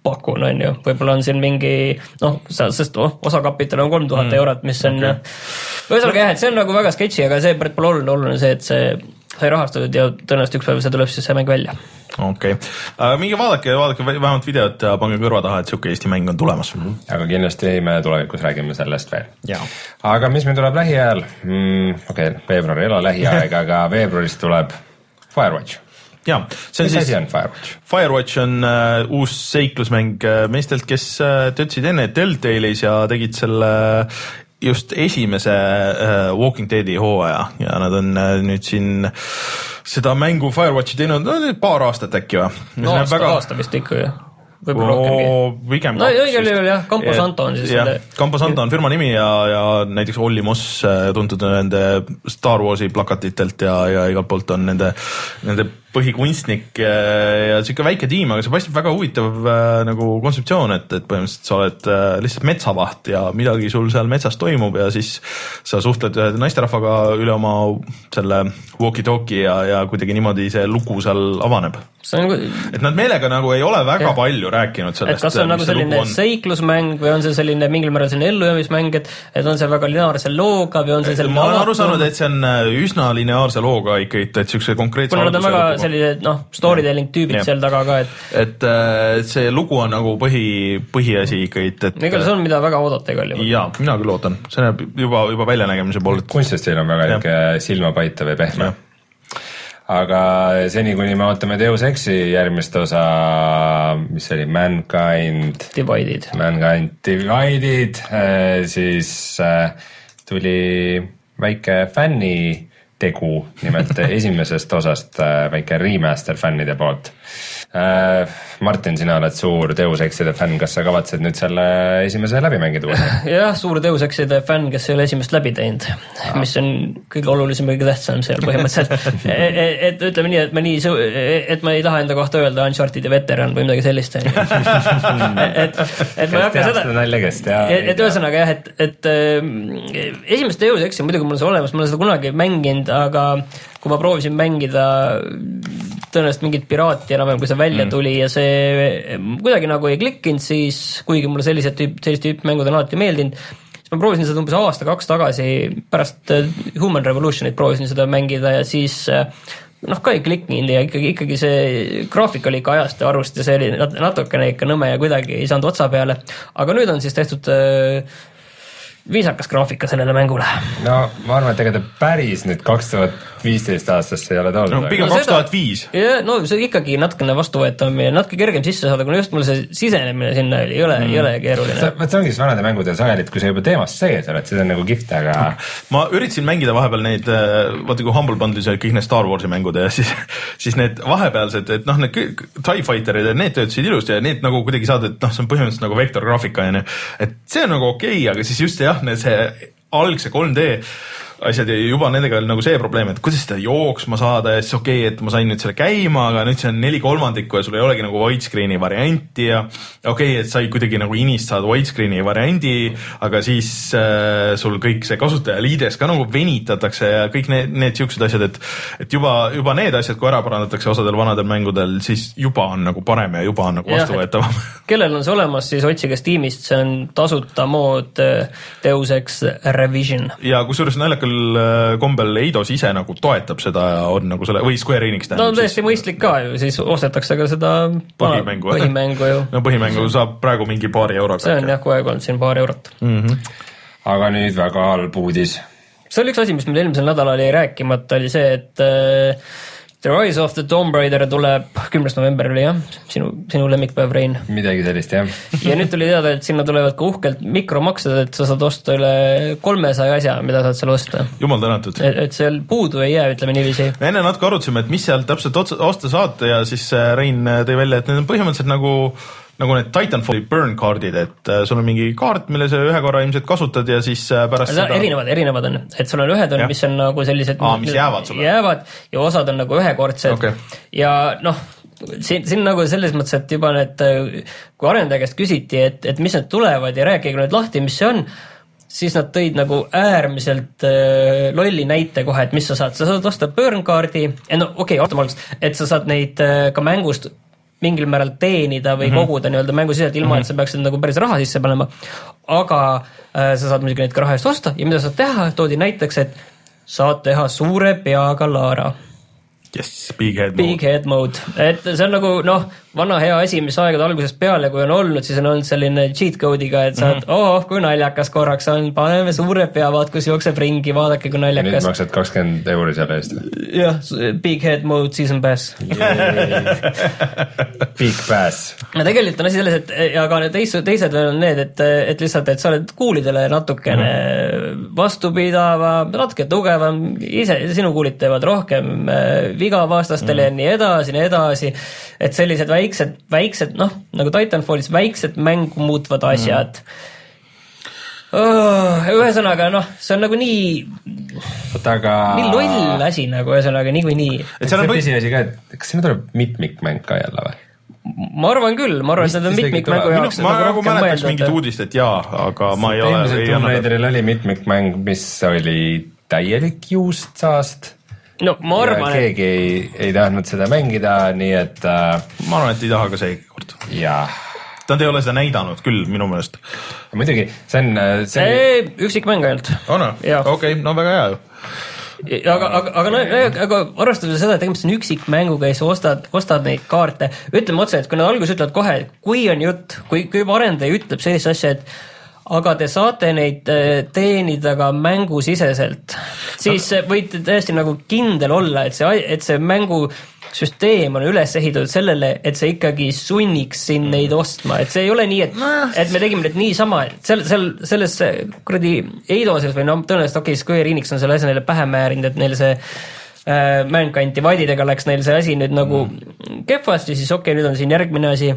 pakun, on ju, võib-olla on siin mingi noh, sest oh, osakapital on kolm tuhat eurot, mis on okay. ühesõnaga jah, et see on nagu väga sketši, aga see pole oluline, oluline see, et see sai rahastatud ja tõenäoliselt üks päev see tuleb siis see mäng välja. okei okay., aga minge vaadake, vaadake vähemalt videot ja pange kõrva taha, et sihuke Eesti mäng on tulemas mm. -hmm. aga kindlasti me tulevikus räägime sellest veel. Jaa. aga mis meil tuleb lähiajal mm,? okei okay,, veebruar ei ole lähiaeg, aga veebruaris tuleb Firewatch. ja see on mis siis asi on Firewatch? Firewatch on äh, uus seiklusmäng äh, meestelt, kes äh, töötasid enne Telltale'is ja tegid selle just esimese äh, Walking Deadi hooaja ja nad on äh, nüüd siin seda mängu Firewatchi teinud no, paar aastat äkki või? no aasta väga..., aasta vist ikka ju, võib-olla rohkemgi. pigem no õigel juhul jah, Campo Santo on siis jah selle, Campo Santo on firma nimi ja, ja näiteks Olli Moss äh, tuntud nende Star Warsi plakatitelt ja, ja igalt poolt on nende, nende põhikunstnik äh, ja sihuke väike tiim, aga see paistab väga huvitav äh, nagu kontseptsioon, et, et põhimõtteliselt sa oled äh, lihtsalt metsavaht ja midagi sul seal metsas toimub ja siis sa suhtled ühe naisterahvaga üle oma selle walkie-talkie ja, ja kuidagi niimoodi see lugu seal avaneb. on, et nad meelega nagu ei ole väga ja. palju rääkinud et sellest, kas see on nagu selline seiklusmäng või on see selline mingil määral selline ellujäämismäng, et, et on see väga lineaarse looga või on see selline ma olen aru saanud, et see on üsna lineaarse looga ikkagi, et siukse konkreetse kuna nad on väga. Sellised noh, storytelling tüübid Jah. seal taga ka, et et äh, see lugu on nagu põhi, põhiasi ikkagi, et, et ega see on, mida väga oodata igal juhul. jaa, mina küll ootan, see näeb juba, juba väljanägemise poolelt. kunstistiil on väga niisugune silmapaitav ja pehme aga seni, kuni me ootame Deus Exi järgmist osa, mis see oli, Mankind, Divided. Mankind Divided, siis äh, tuli väike fännitegu, nimelt esimesest osast äh, väike remaster fännide poolt. Martin, sina oled suur Deus Exide fänn, kas sa kavatsed nüüd selle esimese läbi mängida uuesti? jah, suur Deus Exide fänn, kes ei ole esimest läbi teinud, mis on kõige olulisem, kõige tähtsam seal põhimõtteliselt. et, et ütleme nii, et ma nii, et ma ei taha enda kohta öelda Uncharted'i veteran või midagi sellist, onju. et, et ma ei hakka seda, nalja, kes teab. et, et ühesõnaga jah, et, et ähm, esimest Deus Exi muidugi mul on see olemas, ma olen seda kunagi mänginud, aga kui ma proovisin mängida tõenäoliselt mingit piraati enam-vähem, kui see välja mm. tuli ja see kuidagi nagu ei klikkinud, siis kuigi mulle sellised tüüp, sellist tüüpi mängud on alati meeldinud, siis ma proovisin seda umbes aasta-kaks tagasi pärast äh, Human Revolutionit proovisin seda mängida ja siis äh, noh, ka ei klikkinud ja ikkagi, ikkagi see graafik oli ikka ajast ja arust ja see oli nat- natukene ikka nõme ja kuidagi ei saanud otsa peale. aga nüüd on siis tehtud äh, viisakas graafika sellele mängule. no ma arvan, et ega ta päris nüüd kaks tuhat viisteist aastasse ei ole no tulnud. pigem No kaks seda- tuhat viis. ja no see ikkagi natukene vastuvõetavam ja natuke kergem sisse saada, kuna just mul see sisenemine sinna oli, ei ole mm., ei ole keeruline. vot see ongi siis vanade mängude sageli, et kui sa juba teemas sees oled, siis on nagu kihvt, aga ma üritasin mängida vahepeal neid, vaata kui Humble Bundle'is olid kõik need Star Warsi mängud ja siis, siis need vahepealsed, et noh, need kõik TIE Fighterid ja need töötasid ilusti ja need nagu kuidagi saad, et noh, see on põhimõtteliselt nagu vektorgraafika onju. et see on nagu okei okay,, aga siis just jah, see algse 3D asjad ja juba nendega oli nagu see probleem, et kuidas seda jooksma saada ja siis okei okay,, et ma sain nüüd selle käima, aga nüüd see on neli kolmandikku ja sul ei olegi nagu widescreen'i varianti ja okei okay,, et sai kuidagi nagu inist saada widescreen'i variandi, aga siis äh, sul kõik see kasutajaliides ka nagu venitatakse ja kõik need, need siuksed asjad, et et juba, juba need asjad, kui ära parandatakse osadel vanadel mängudel, siis juba on nagu parem ja juba on nagu vastuvõetavam. kellel on see olemas, siis otsige Steamist, see on tasuta mood äh, Deus Ex Revision. ja kusjuures naljakal äh, kombel Eidos ise nagu toetab seda ja on nagu selle või Square Enix no tähendab on täiesti mõistlik ka ju, siis ostetakse ka seda Põhimängu. põhimängu ju. no põhimängu saab praegu mingi paari euroga. see on jah, kogu aeg olnud siin paar eurot. aga nüüd väga halb uudis. see oli üks asi, mis meil eelmisel nädalal jäi rääkimata, oli see, et äh, The Rise of the Tomb Raider tuleb kümnes november oli jah, sinu, sinu lemmikpäev, Rein. midagi sellist jah. ja nüüd tuli teada, et sinna tulevad ka uhkelt mikromaksed, et sa saad osta üle kolmesaja asja, mida saad seal osta. jumal tänatud. et, seal puudu ei jää, ütleme niiviisi. me enne natuke arutasime, et mis sealt täpselt otsa, osta saad ja siis äh, Rein äh, tõi välja, et need on põhimõtteliselt nagu nagu need Titanfalli burn kaardid, et äh, sul on mingi kaart, mille sa ühe korra ilmselt kasutad ja siis äh, pärast seda erinevad, erinevad on, et sul on ühed on, mis on nagu sellised Aa, mis jäävad sulle. jäävad ja osad on nagu ühekordsed okay. ja noh, siin, siin nagu selles mõttes, et juba need, kui arendaja käest küsiti, et, et mis need tulevad ja rääkige nüüd lahti, mis see on, siis nad tõid nagu äärmiselt äh, lolli näite kohe, et mis sa saad, sa saad osta burn kaardi, no okei okay,, ootame algust, et sa saad neid äh, ka mängust mingil määral teenida või mm -hmm. koguda nii-öelda mängusiset, ilma mm -hmm. et sa peaksid nagu päris raha sisse panema. aga äh, sa saad muidugi neid ka raha eest osta ja mida saad teha, toodi näiteks, et saad teha suure peaga Laara Yes, big head mode. Big head mode, et see on nagu noh, vana hea asi, mis aegade algusest peale, kui on olnud, siis on olnud selline cheat code'iga, et saad mm, -hmm. oh, kui naljakas korraks on, paneme suure pea, vaat kus jookseb ringi, vaadake, kui naljakas. nüüd maksad kakskümmend euri selle eest. jah, big head mode season pass Big pass. no tegelikult on asi selles, et ja ka need teised, teised veel on need, et, et lihtsalt, et sa oled kuulidele natukene mm -hmm. vastupidavam, natuke tugevam, ise, sinu kuulid teevad rohkem äh, viga vastastele mm. ja nii edasi, nii edasi. et sellised väiksed, väiksed noh, nagu Titanfallis väiksed mängu muutvad asjad mm oh,. ühesõnaga noh, see on nagu nii. aga. nii loll asi nagu ühesõnaga niikuinii. et see on pisiasi ka, et kas sinna tuleb mitmikmäng ka jälle või? ma arvan küll, ma arvan, et need on mitmikmängu jaoks. ma nagu mäletaks mingit uudist, et jaa, aga ma ei ole. eelmisel Tomb Raideril oli mitmikmäng, mis oli täielik juustsaast no ma arvan, et keegi ei, ei tahtnud seda mängida, nii et äh, ma arvan, et ei taha ka seekord. jah. Nad ei ole seda näidanud küll minu meelest. muidugi, see on, äh, see on. üksikmäng ainult. on või? okei, no väga hea ju aga, aga, aga no, aga arvestades seda, et tegemist on üksikmänguga ja sa ostad, ostad neid kaarte, ütleme otse, et kui nad alguses ütlevad kohe, kui on jutt, kui, kui juba arendaja ütleb sellist asja, et aga te saate neid äh, teenida ka mängusiseselt, siis võite täiesti nagu kindel olla, et see, et see mängusüsteem on üles ehitatud sellele, et see ikkagi sunniks sind neid ostma, et see ei ole nii, et et me tegime nüüd niisama, et seal, seal selles kuradi Eidoses või no tõenäoliselt okei okay,, Square Enix on selle asja neile pähe määrinud, et neil see äh, Mankind Divided'ega läks neil see asi nüüd nagu mm. kehvasti, siis okei okay,, nüüd on siin järgmine asi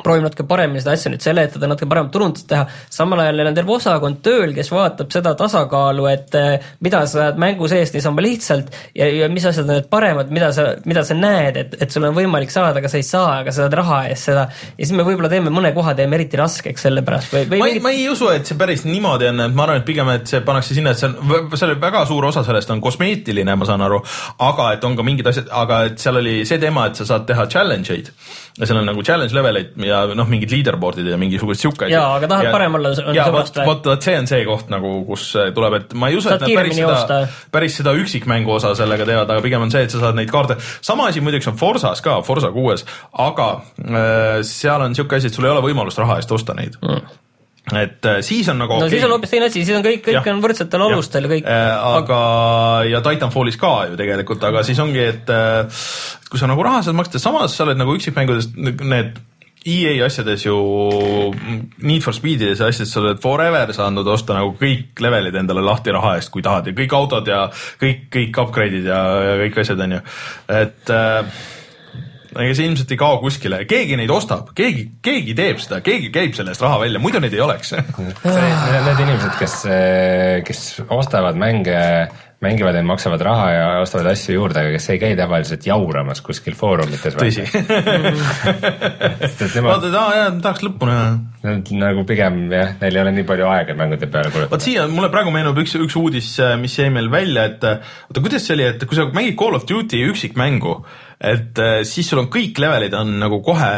proovime natuke paremini seda asja nüüd seletada, natuke paremat turundust teha, samal ajal neil on terve osakond tööl, kes vaatab seda tasakaalu, et eh, mida sa saad mängu sees niisama lihtsalt ja, ja mis asjad on need paremad, mida sa, mida sa näed, et, et sul on võimalik saada, aga sa ei saa, aga sa saad raha eest seda. ja siis me võib-olla teeme mõne koha teeme eriti raskeks selle pärast või, või ma ei mingit..., ma ei usu, et see päris niimoodi on, et ma arvan, et pigem, et see pannakse sinna, et see on, selle väga suur osa sellest on kosmeetiline, ma saan aru, aga et on ka mingid asjad, aga et seal oli see teema, et sa saad teha challenge eid seal on nagu challenge leveleid ja noh, mingid leaderboard'id ja mingisugused sihuke asi. jaa, aga tahad ja, parem olla. jaa, vot, vot, vot see on see koht nagu, kus tuleb, et ma ei usu, et nad päris seda, päris seda üksikmängu osa sellega teevad, aga pigem on see, et sa saad neid kaarte, sama asi muideks on Forsas ka, Forsa kuues, aga äh, seal on sihuke asi, et sul ei ole võimalust raha eest osta neid mm et äh, siis on nagu no okay. siis on hoopis teine asi, siis on kõik, kõik ja. on võrdsetel alustel ja kõik äh,. aga, ja Titanfallis ka ju tegelikult, aga siis ongi, et äh, kui sa nagu raha saad maksta, samas sa oled nagu üksikmängudes need EA asjades ju, Need for Speedides ja asjades sa oled forever saanud osta nagu kõik levelid endale lahti raha eest, kui tahad ja kõik autod ja kõik, kõik upgrade'id ja, ja kõik asjad on ju, et äh, ega see ilmselt ei kao kuskile, keegi neid ostab, keegi, keegi teeb seda, keegi käib selle eest raha välja, muidu neid ei oleks Need inimesed, kes, kes ostavad mänge, mängivad ja maksavad raha ja ostavad asju juurde, aga kes ei käi tavaliselt jauramas kuskil foorumites. tõsi. vaata, et aa jaa, tahaks lõppu näha. Nad nagu pigem jah, neil ei ole nii palju aega mängude peale kulutada. vot siia mulle praegu meenub üks, üks uudis, mis jäi meil välja, et oota, kuidas see oli, et kui sa mängid Call of Duty üksikmängu, et äh, siis sul on kõik levelid on nagu kohe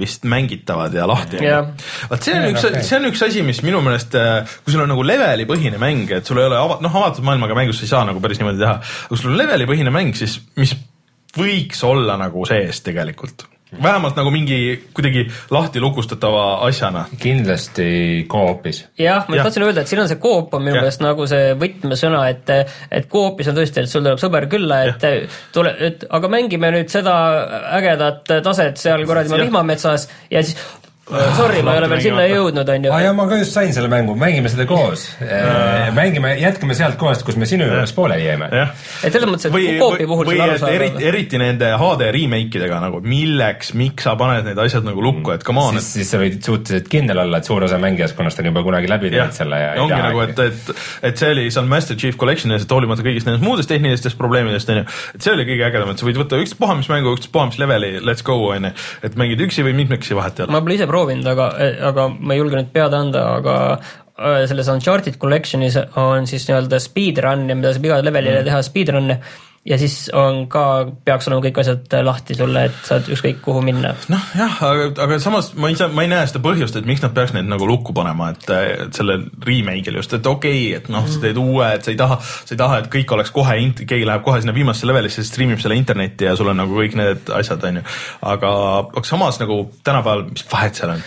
vist mängitavad ja lahti yeah.. vot see on yeah, üks okay., see on üks asi, mis minu meelest, äh, kui sul on nagu levelipõhine mäng, et sul ei ole ava-, noh, avatud maailmaga mängus sa ei saa nagu päris niimoodi teha, kui sul on levelipõhine mäng, siis mis võiks olla nagu sees tegelikult vähemalt nagu mingi kuidagi lahti lukustatava asjana. kindlasti co-op'is. jah, ma Jah. tahtsin öelda, et siin on see coop on minu meelest nagu see võtmesõna, et et coop'is on tõesti, et sul tuleb sõber külla, et tule, et aga mängime nüüd seda ägedat taset seal kuradi vihmametsas ja siis sorry, ma ei ole veel sinna jõudnud, on ju aa. ja ma ka just sain selle mängu, mängime seda koos. mängime, jätkame sealt kohast, kus me sinu juures pooleli jäime. et selles mõttes, või, et coopi puhul või et eriti, eriti nende HD remake idega nagu, milleks, miks sa paned need asjad nagu lukku, et come on, siis, siis sa võid suhteliselt kindel olla, et suur osa mängijaskonnast on juba kunagi läbi teinud, selle ja ja ongi nagu, et, et, et see oli seal Master Chief Collectionis, et hoolimata kõigist nendest muudest tehnilistest probleemidest, onju, et see oli kõige ägedam, et sa võid võtta ükspuha mis mängu, ükspuha mis leveli, let's go, onju, et mängid üksi või mitmekesi vahet ei ole. ma pole ise proovinud, aga, aga ma ei julge nüüd pead anda, aga äh, selles Uncharted Collectionis on siis nii-öelda speedrun ja mida saab iga levelile Mm. teha speedrun'e ja siis on ka, peaks olema kõik asjad lahti sulle, et saad ükskõik kuhu minna. noh jah, aga, aga samas ma ei saa, ma ei näe seda põhjust, et miks nad peaks neid nagu lukku panema, et et selle remake'il just, et okei okay,, et noh, sa teed uue, et sa ei taha, sa ei taha, et kõik oleks kohe, keegi läheb kohe sinna viimasesse levelisse, stream ib selle internetti ja sul on nagu kõik need asjad, onju. aga, aga samas nagu tänapäeval, mis vahet seal on?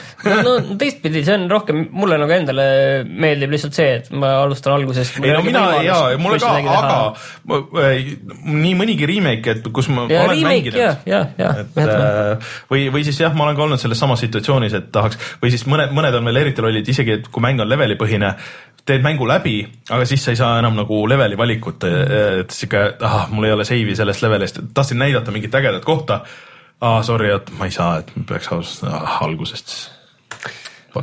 no teistpidi, see on rohkem, mulle nagu endale meeldib lihtsalt see, et ma alustan algusest. ei no mina ja mulle ka, aga ma, äh, nii mõnigi remake, et kus ma ja olen remake ja mänginud,. ja, ja, et äh, või, või siis jah, ma olen ka olnud selles samas situatsioonis, et tahaks või siis mõned, mõned on veel eriti lollid, isegi et kui mäng on levelipõhine, teed mängu läbi, aga siis sa ei saa enam nagu leveli valikut, et sihuke, ah, mul ei ole save'i sellest levelist, tahtsin näidata mingit ägedat kohta. aa, sorry, et ma ei saa, et peaks alustama ah, algusest siis.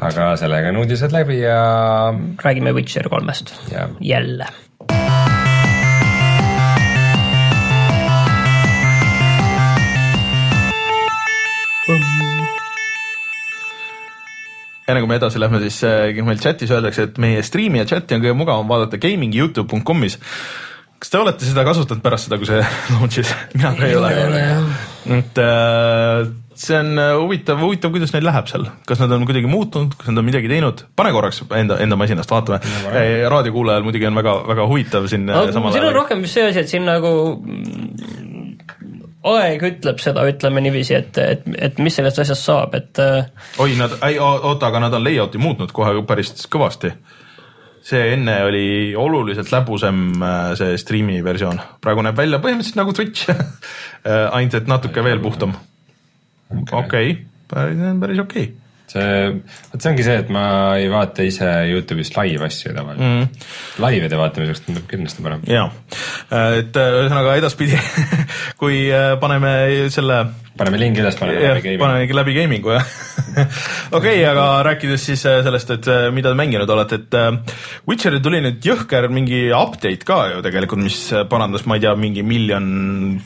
aga sellega on uudised läbi ja, räägime Witcher kolmest ja jälle. Enne kui me edasi lähme, siis äh, meil chatis öeldakse, et meie striimi ja chati on kõige mugavam vaadata gamingyoutube.com'is. kas te olete seda kasutanud pärast seda, kui see launch'is? mina ka ei ole. et äh, see on äh, huvitav, huvitav, kuidas neil läheb seal, kas nad on kuidagi muutunud, kas nad on midagi teinud, pane korraks enda, enda masinast, vaatame. raadiokuulajal muidugi on väga, väga huvitav siin no, siin on rohkem just see asi, et siin nagu mm, aeg ütleb seda, ütleme niiviisi, et, et, et mis sellest asjast saab, et äh, oi, nad, ei oota, aga nad on layout'i muutnud kohe päris kõvasti. see enne oli oluliselt läbusam, see striimi versioon, praegu näeb välja põhimõtteliselt nagu Twitch ainult et natuke veel puhtam. okei, päris, päris okei okay.. see, vot see ongi see, et ma ei vaata ise Youtube'is live asju tavaliselt mm.. Laive'ide vaatamiseks tundub kindlasti parem. jaa, et äh, ühesõnaga edaspidi, kui paneme selle paneme lingi üles, paneme jah läbi, paneme läbi gaming'u jah. okei, aga rääkides siis äh, sellest, et äh, mida te mänginud olete, et äh, Witcheril tuli nüüd jõhker mingi update ka ju tegelikult, mis parandas, ma ei tea, mingi miljon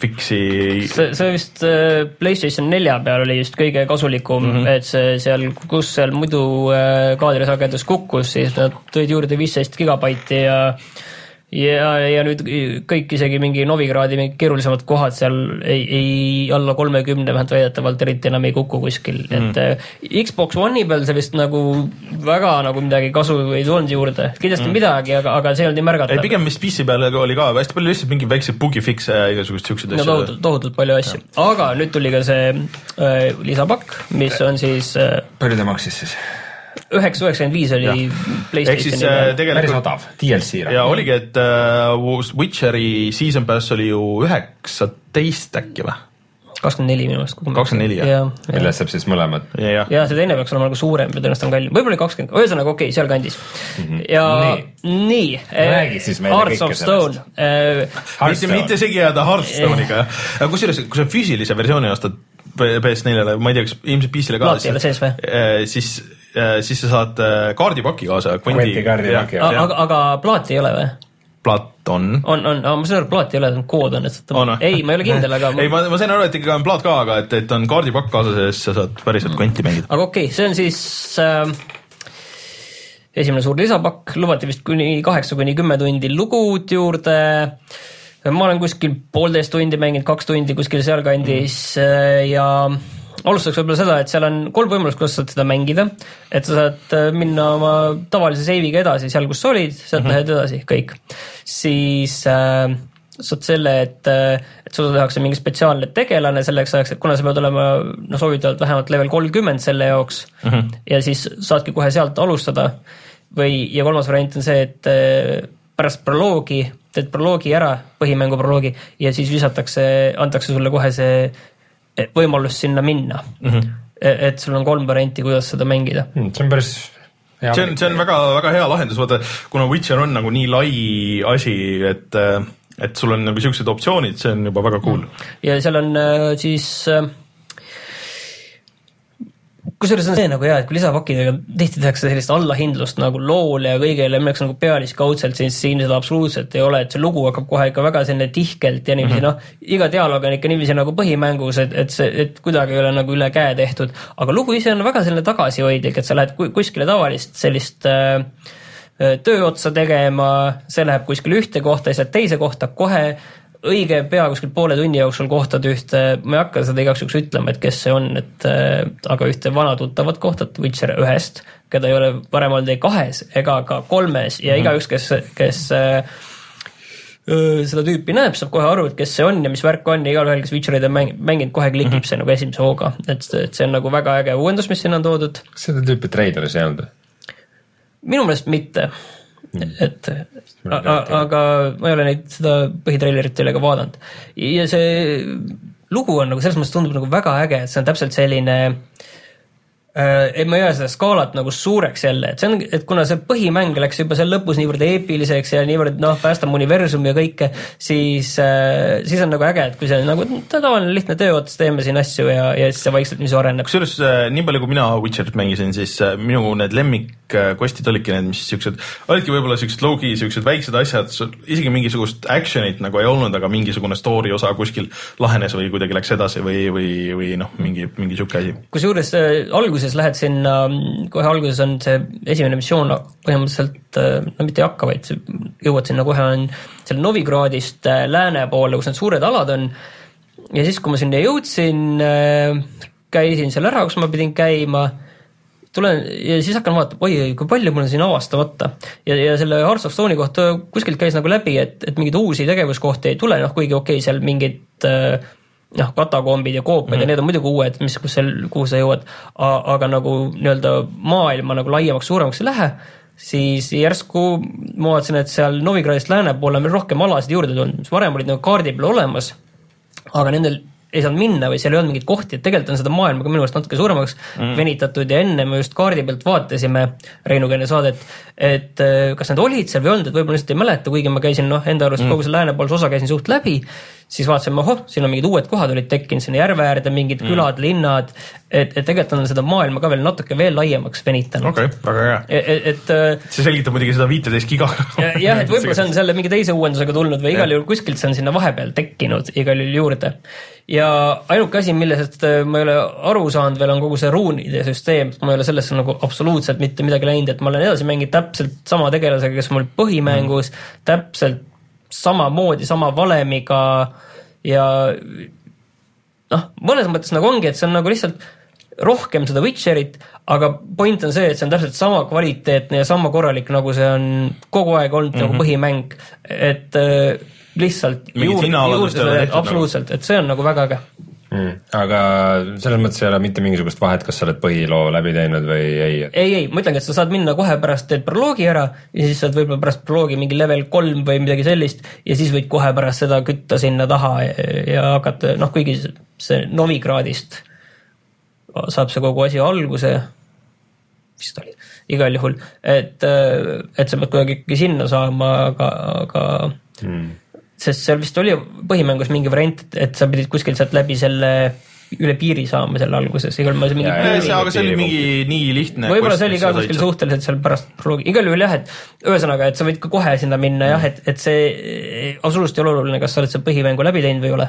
fix'i. see, see vist PlayStation nelja peal oli just kõige kasulikum mm, -hmm. et see seal, kus seal muidu kaadrisagedus kukkus, siis nad tõid juurde viisteist gigabaiti ja ja, ja nüüd kõik isegi mingi Novigradi mingid keerulisemad kohad seal ei, ei alla kolmekümne vähemalt väidetavalt eriti enam ei kuku kuskil mm, et äh, Xbox One'i peal see vist nagu väga nagu midagi kasu ei tulnud juurde, kindlasti mm midagi, aga, aga see ei olnud nii ei, märgatav. pigem vist PC peal oli ka hästi palju lihtsalt mingeid väikseid bugifix'e ja igasuguseid siukseid no asju. tohutult, tohutult palju asju, aga nüüd tuli ka see äh, lisapakk, mis on siis äh, palju ta maksis siis? Üheksa üheksakümmend viis oli ehk siis PlayStationi äh, peal. päris tegelikult odav, DLC ja. oligi, et äh, Witcheri season pass oli ju üheksateist äkki või? kakskümmend neli minu meelest. 24, jah. jah, millest saab siis mõlemad. ja, jah. ja see teine peaks olema nagu suurem ja tõenäoliselt on kallim, võib-olla oli kakskümmend, ühesõnaga okei okay,, sealkandis mm. -hmm. ja nii, nii, Räägi siis meile Hearts kõike äh,, mitte, mitte segi ajada Hearthstone'iga, kusjuures, kui sa füüsilise versiooni ostad PS4-le, ma ei tea, kas ilmselt PC-le ka. Plaati ei ole sees või?? siis, siis sa saad äh, kaardipaki kaasa. Kvantikaardipaki, jah. aga, aga plaati ei ole või? plaat on. on, on, ma saan aru, et plaati ei ole, kood on, et on ei, ma ei ole kindel, aga ei, ma, ma sain aru, et ikka on plaat ka, aga et, et on kaardipakk kaasas ja siis sa saad päriselt kvanti mängida. aga okei okay,, see on siis äh, esimene suur lisapakk, lubati vist kuni kaheksa kuni kümme tundi lugud juurde. ma olen kuskil poolteist tundi mänginud, kaks tundi kuskil sealkandis mm. ja alustaks võib-olla seda, et seal on kolm võimalust, kuidas saad seda mängida. et sa saad äh, minna oma tavalise save'iga edasi seal, kus sa olid, sealt mm -hmm. lähed edasi, kõik. siis äh, saad selle, et, et sulle tehakse mingi spetsiaalne tegelane selleks ajaks, et kuna sa pead olema noh, soovitavalt vähemalt level kolmkümmend selle jaoks mm -hmm. ja siis saadki kohe sealt alustada. või, ja kolmas variant on see, et äh, pärast proloogi teed proloogi ära, põhimängu proloogi ja siis visatakse, antakse sulle kohe see võimalus sinna minna mm. -hmm. et sul on kolm varianti, kuidas seda mängida Hmm, see on päris hea see on, see on väga-väga hea lahendus, vaata kuna Witcher on nagu nii lai asi, et, et sul on nagu siuksed optsioonid, see on juba väga cool. ja seal on äh, siis äh, kusjuures on see nagu hea, et kui lisapakkidega tihti tehakse sellist allahindlust nagu loole ja kõigele, milleks nagu pealiskaudselt, siis siin seda absoluutselt ei ole, et see lugu hakkab kohe ikka väga selline tihkelt ja niiviisi mm -hmm. noh, iga dialoog on ikka niiviisi nagu põhimängus, et, et see, et kuidagi ei ole nagu üle käe tehtud, aga lugu ise on väga selline tagasihoidlik, et sa lähed ku- kuskile tavalist sellist äh, töö otsa tegema, see läheb kuskile ühte kohta, siis lähed teise kohta kohe õige pea kuskil poole tunni jooksul kohtad ühte, ma ei hakka seda igaks juhuks ütlema, et kes see on, et äh, aga ühte vana tuttavat kohtad Witcher ühest, keda ei ole varem olnud ei kahes ega ka kolmes ja mm -hmm. igaüks, kes, kes äh, öö, seda tüüpi näeb, saab kohe aru, et kes see on ja mis värk on ja igalühel, kes Witcherit on mäng- mänginud, kohe klikib mm -hmm. see nagu esimese hooga, et, et see on nagu väga äge uuendus, mis sinna on toodud kas seda tüüpi treileris ei olnud? minu meelest mitte, et a- a- aga ma ei ole neid, seda põhitreilerit ei ole ka vaadanud. Ja see lugu on nagu selles mõttes tundub nagu väga äge, et see on täpselt selline äh, et ma ei aja seda skaalat nagu suureks jälle, et see on, et kuna see põhimäng läks juba seal lõpus niivõrd eepiliseks ja niivõrd noh, päästame universumi ja kõike, siis äh,, siis on nagu äge, et kui see nagu tavaline lihtne töö ots, teeme siin asju ja, ja siis see vaikselt niiviisi areneb. kusjuures äh, nii palju, kui mina Witcherit mängisin, siis äh, minu need lemmikkostid olidki need, mis siuksed, olidki võib-olla siuksed low-key, siuksed väiksed asjad, isegi mingisugust action'it nagu ei olnud, aga mingisugune story osa kuskil lahenes või kuidagi läks edasi või, või, või noh, mingi, mingi sihuke asi. kusjuures äh, alguses lähed sinna, kohe alguses on see esimene missioon põhimõtteliselt äh, no mitte ei hakka, vaid sa jõuad sinna kohe on seal Novigradist äh, lääne poole, kus need suured alad on. ja siis, kui ma sinna jõudsin, käisin seal ära, kus ma pidin käima tulen ja siis hakkan vaatama, oi-oi, kui palju mul on siin avastamata ja, ja selle Hearts of Stone'i kohta kuskilt käis nagu läbi, et, et mingeid uusi tegevuskohti ei tule, noh kuigi okei okay,, seal mingid äh, noh, katakombid ja koopad mm -hmm. ja need on muidugi uued, mis, kus seal, kuhu sa jõuad, aga nagu nii-öelda maailma nagu laiemaks, suuremaks ei lähe, siis järsku ma vaatasin, et seal Novigradist lääne poole on veel rohkem alasid juurde tulnud, mis varem olid nagu kaardi peal olemas, aga nendel ei saanud minna või seal ei olnud mingeid kohti, et tegelikult on seda maailma ka minu arust natuke suuremaks mm. venitatud ja enne me just kaardi pealt vaatasime Reinuga enne saadet, et äh, kas need olid seal või ei olnud, et võib-olla lihtsalt ei mäleta, kuigi ma käisin noh, enda arust mm. kogu selle läänepoolse osa käisin suht läbi, siis vaatasime, ohoh, siin on mingid uued kohad olid tekkinud sinna järve äärde, mingid mm. külad, linnad, et, et tegelikult on seda maailma ka veel natuke veel laiemaks venitanud okei okay,, väga hea. et, et, et äh, see selgitab muidugi seda viiteist giga. Ja- jah, et võib-olla see on selle mingi teise uuendusega tulnud või igal juhul kuskilt see on sinna vahepeal tekkinud igal juhul juurde. ja ainuke asi, millest äh, ma ei ole aru saanud veel, on kogu see ruunide süsteem, ma ei ole sellesse nagu absoluutselt mitte midagi läinud, et ma olen edasi mänginud täpselt sama tegelasega, kes mul põhimängus mm., täpselt samamoodi, sama valemiga ja noh, mõnes mõttes nagu ongi, et see on nagu lihtsalt rohkem seda Witcherit, aga point on see, et see on täpselt sama kvaliteetne ja sama korralik, nagu see on kogu aeg olnud mm -hmm. nagu põhimäng, et äh, lihtsalt hinnaalandust ei ole tehtud nagu. absoluutselt, et see on nagu väga äge. mm.. aga selles mõttes ei ole mitte mingisugust vahet, kas sa oled põhiloo läbi teinud või ei. ei, ei, ma ütlengi, et sa saad minna kohe pärast, teed proloogi ära ja siis saad võib-olla pärast proloogi mingi level kolm või midagi sellist ja siis võid kohe pärast seda kütta sinna taha ja, ja hakata, noh, kuigi see- Novigradist saab see kogu asi alguse, vist oli, igal juhul, et, et sa pead kuidagi sinna saama, aga, aga Mm. Sest seal vist oli põhimängus mingi variant, et sa pidid kuskilt sealt läbi selle üle piiri saama seal alguses, igal juhul mingi aga see oli mingi nii lihtne. võib-olla see oli ka kuskil. suhteliselt seal pärast proloogi, igal juhul jah, et ühesõnaga, et sa võid ka kohe sinna minna jah, et, et see absoluutselt ei ole oluline, kas sa oled seal põhimängu läbi teinud või ei ole.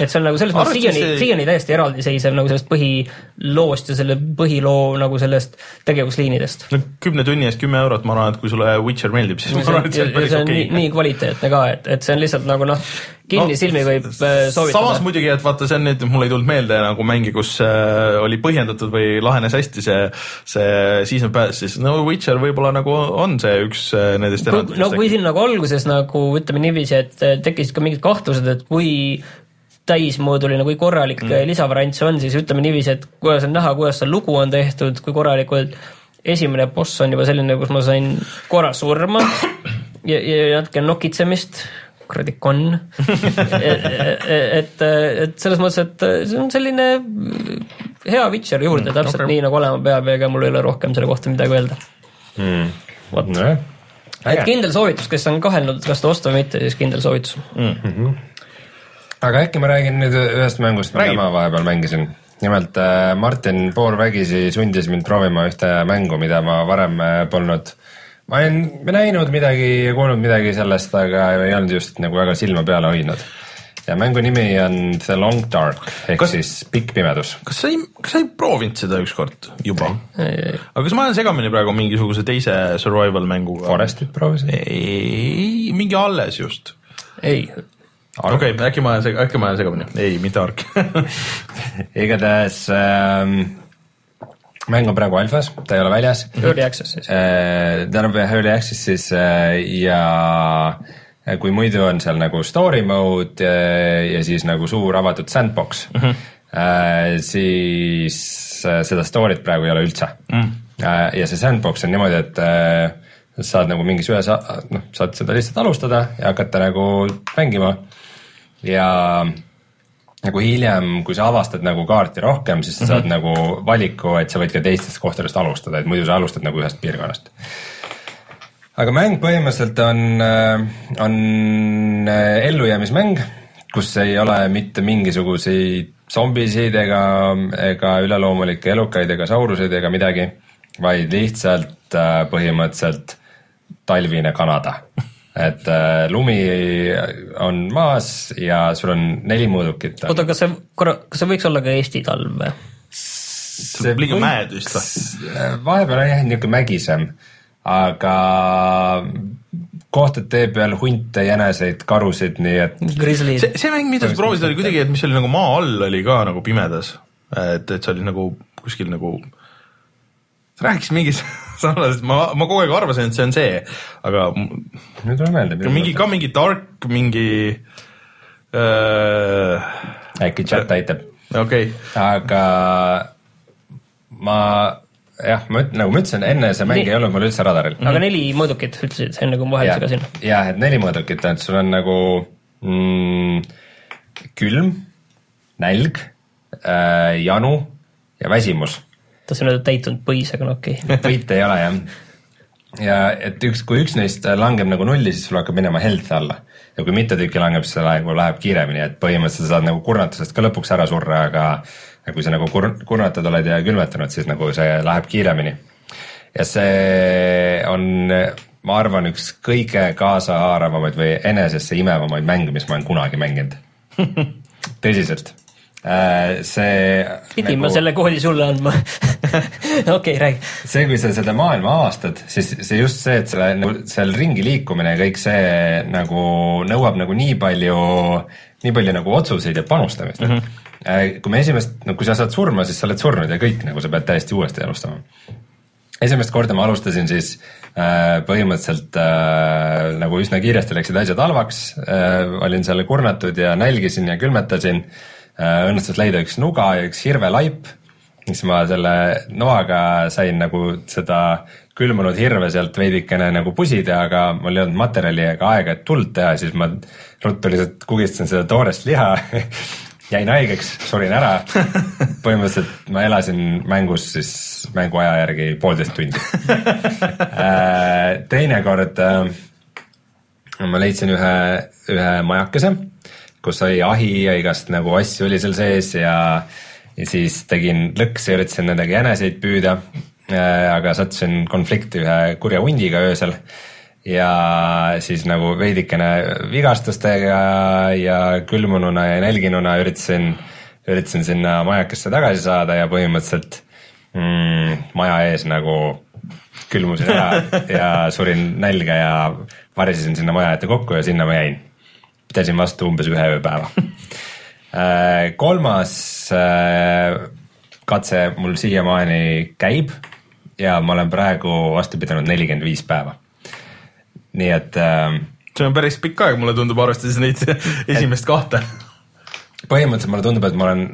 Et see on nagu selles mõttes siiani see-, siiani täiesti eraldiseisev nagu sellest põhiloost ja selle põhiloo nagu sellest tegevusliinidest. no kümne tunni eest kümme eurot, ma arvan, et kui sulle Witcher meeldib, siis ma arvan, et see on päris okei nii, nii kvaliteetne ka, et, et see on lihtsalt nagu noh, kinnisilmi võib äh, samas soovitada. muidugi, et vaata, see on nüüd, mul ei tulnud meelde nagu mänge, kus äh, oli põhjendatud või lahenes hästi see, see season pass, siis no Witcher võib-olla nagu on see üks äh, nendest no kui siin nagu alguses nagu ütleme niiviisi, et äh, tekkisid ka mingid kahtlused, et kui täismooduline, kui korralik mm. lisavariant see on, siis ütleme niiviisi, et kuidas on näha, kuidas see lugu on tehtud, kui korralikult esimene boss on juba selline, kus ma sain korra surma ja, ja natuke nokitsemist, kuradi konn. et, et selles mõttes, et see on selline hea Witcher juurde mm, täpselt okay. nii nagu olema peab ja ega mul ei ole rohkem selle kohta midagi öelda. mm.. vot, nojah, et kindel soovitus, kes on kahelnud, kas ta osta või mitte, siis kindel soovitus. Aga äkki ma räägin nüüd ühest mängust, mida Räägi. ma vahepeal mängisin. nimelt äh, Martin poolvägisi sundis mind proovima ühte mängu, mida ma varem äh, polnud, ma olen näinud midagi ja kuulnud midagi sellest, aga ei olnud just nagu väga silma peale hoidnud. ja mängu nimi on The Long Dark ehk kas... siis Pikk pimedus. kas sa ei, kas sa ei proovinud seda ükskord juba? aga kas ma olen segamini praegu mingisuguse teise survival mänguga? Forestit proovisin. ei, mingi alles just. ei, okei okay,, äkki ma seg-, äkki ma olen segamini, ei, mitte Ark. igatahes ähm, mäng on praegu alfas, ta ei ole väljas early access siis. Äh, ta on Early Access'is äh, ja kui muidu on seal nagu story mode ja, ja siis nagu suur avatud sandbox mm, -hmm. siis äh, seda story't praegu ei ole üldse mm.. ja see sandbox on niimoodi, et äh, saad nagu mingis ühes, noh, saad seda lihtsalt alustada ja hakata nagu mängima ja nagu hiljem, kui sa avastad nagu kaarti rohkem, siis sa Mhm. saad mm -hmm. nagu valiku, et sa võid ka teistest kohtadest alustada, et muidu sa alustad nagu ühest piirkonnast. aga mäng põhimõtteliselt on, on äh, ellujäämismäng, kus ei ole mitte mingisuguseid zombisid ega, ega üleloomulikke elukaid ega sauruseid ega midagi, vaid lihtsalt äh, põhimõtteliselt talvine Kanada. Et äh, lumi on maas ja sul on neli mõõdukit. oota, kas see korra, kas see võiks olla ka Eesti talv või? see liiga mäed vist või?? vahepeal on jah niisugune mägisem, aga kohtade peal hunte, jäneseid, karusid, nii et see, see mäng, mida sa proovisid, oli kuidagi, et mis oli nagu maa all oli ka nagu pimedas. et, et see oli nagu kuskil nagu, sa rääkisid mingist sarnasest, ma, ma kogu aeg arvasin, et see on see, aga nüüd tuleb meelde. mingi ka mingi dark, mingi äh,. äkki chat aitab, okei okay., aga ma jah, ma üt-, nagu ma ütlesin, enne see mäng Nii. ei olnud mul üldse radaril. aga neli mõõdukit ütlesid, enne kui ma vahele segasin. jah, et neli mõõdukit on, et sul on nagu mm, külm, nälg äh,, janu ja väsimus. Tahtsin öelda täitunud põis, aga no okei okay. võite ei ole jah. ja et üks, kui üks neist langeb nagu nulli, siis sul hakkab minema health alla. ja kui mitu tükki langeb, siis see nagu läheb kiiremini, et põhimõtteliselt sa saad nagu kurnatusest ka lõpuks ära surra, aga kui sa nagu kur-, kurnatud oled ja külmetanud, siis nagu see läheb kiiremini. ja see on, ma arvan, üks kõige kaasahaaravamaid või enesesse imevamaid mänge, mis ma olen kunagi mänginud. tõsiselt. See pidin ma selle koodi sulle andma. okei, räägi. see, kui sa seda maailma avastad, siis see just see, et selle nagu seal ringi liikumine ja kõik see nagu nõuab nagu nii palju, nii palju nagu otsuseid ja panustamist mm. -hmm. kui me esimest, no kui sa saad surma, siis sa oled surnud ja kõik nagu sa pead täiesti uuesti alustama. esimest korda ma alustasin siis äh, põhimõtteliselt äh, nagu üsna kiiresti läksid asjad halvaks äh,, olin seal kurnatud ja nälgisin ja külmetasin äh,. Õnnestus leida üks nuga ja üks hirvelaip siis ma selle noaga sain nagu seda külmunud hirve sealt veidikene nagu pusida, aga mul ei olnud materjali ega aega, et tuld teha, siis ma ruttu lihtsalt kugistasin seda toorest liha jäin haigeks, surin ära. põhimõtteliselt ma elasin mängus siis mänguaja järgi poolteist tundi. teinekord äh, ma leidsin ühe, ühe majakese, kus oli ahi ja igast nagu asju oli seal sees ja, ja siis tegin lõkse ja üritasin nendega jäneseid püüda. aga sattusin konflikti ühe kurja hundiga öösel ja siis nagu veidikene vigastustega ja külmununa ja nälginuna üritasin, üritasin sinna majakesse tagasi saada ja põhimõtteliselt mm, maja ees nagu külmusin ära ja surin nälga ja varisesin sinna maja ette kokku ja sinna ma jäin. Pidasin vastu umbes ühe ööpäeva Äh, kolmas äh, katse mul siiamaani käib ja ma olen praegu vastu pidanud nelikümmend viis päeva. nii et äh, see on päris pikk aeg, mulle tundub, arvestades neid esimest kahte. põhimõtteliselt mulle tundub, et ma olen,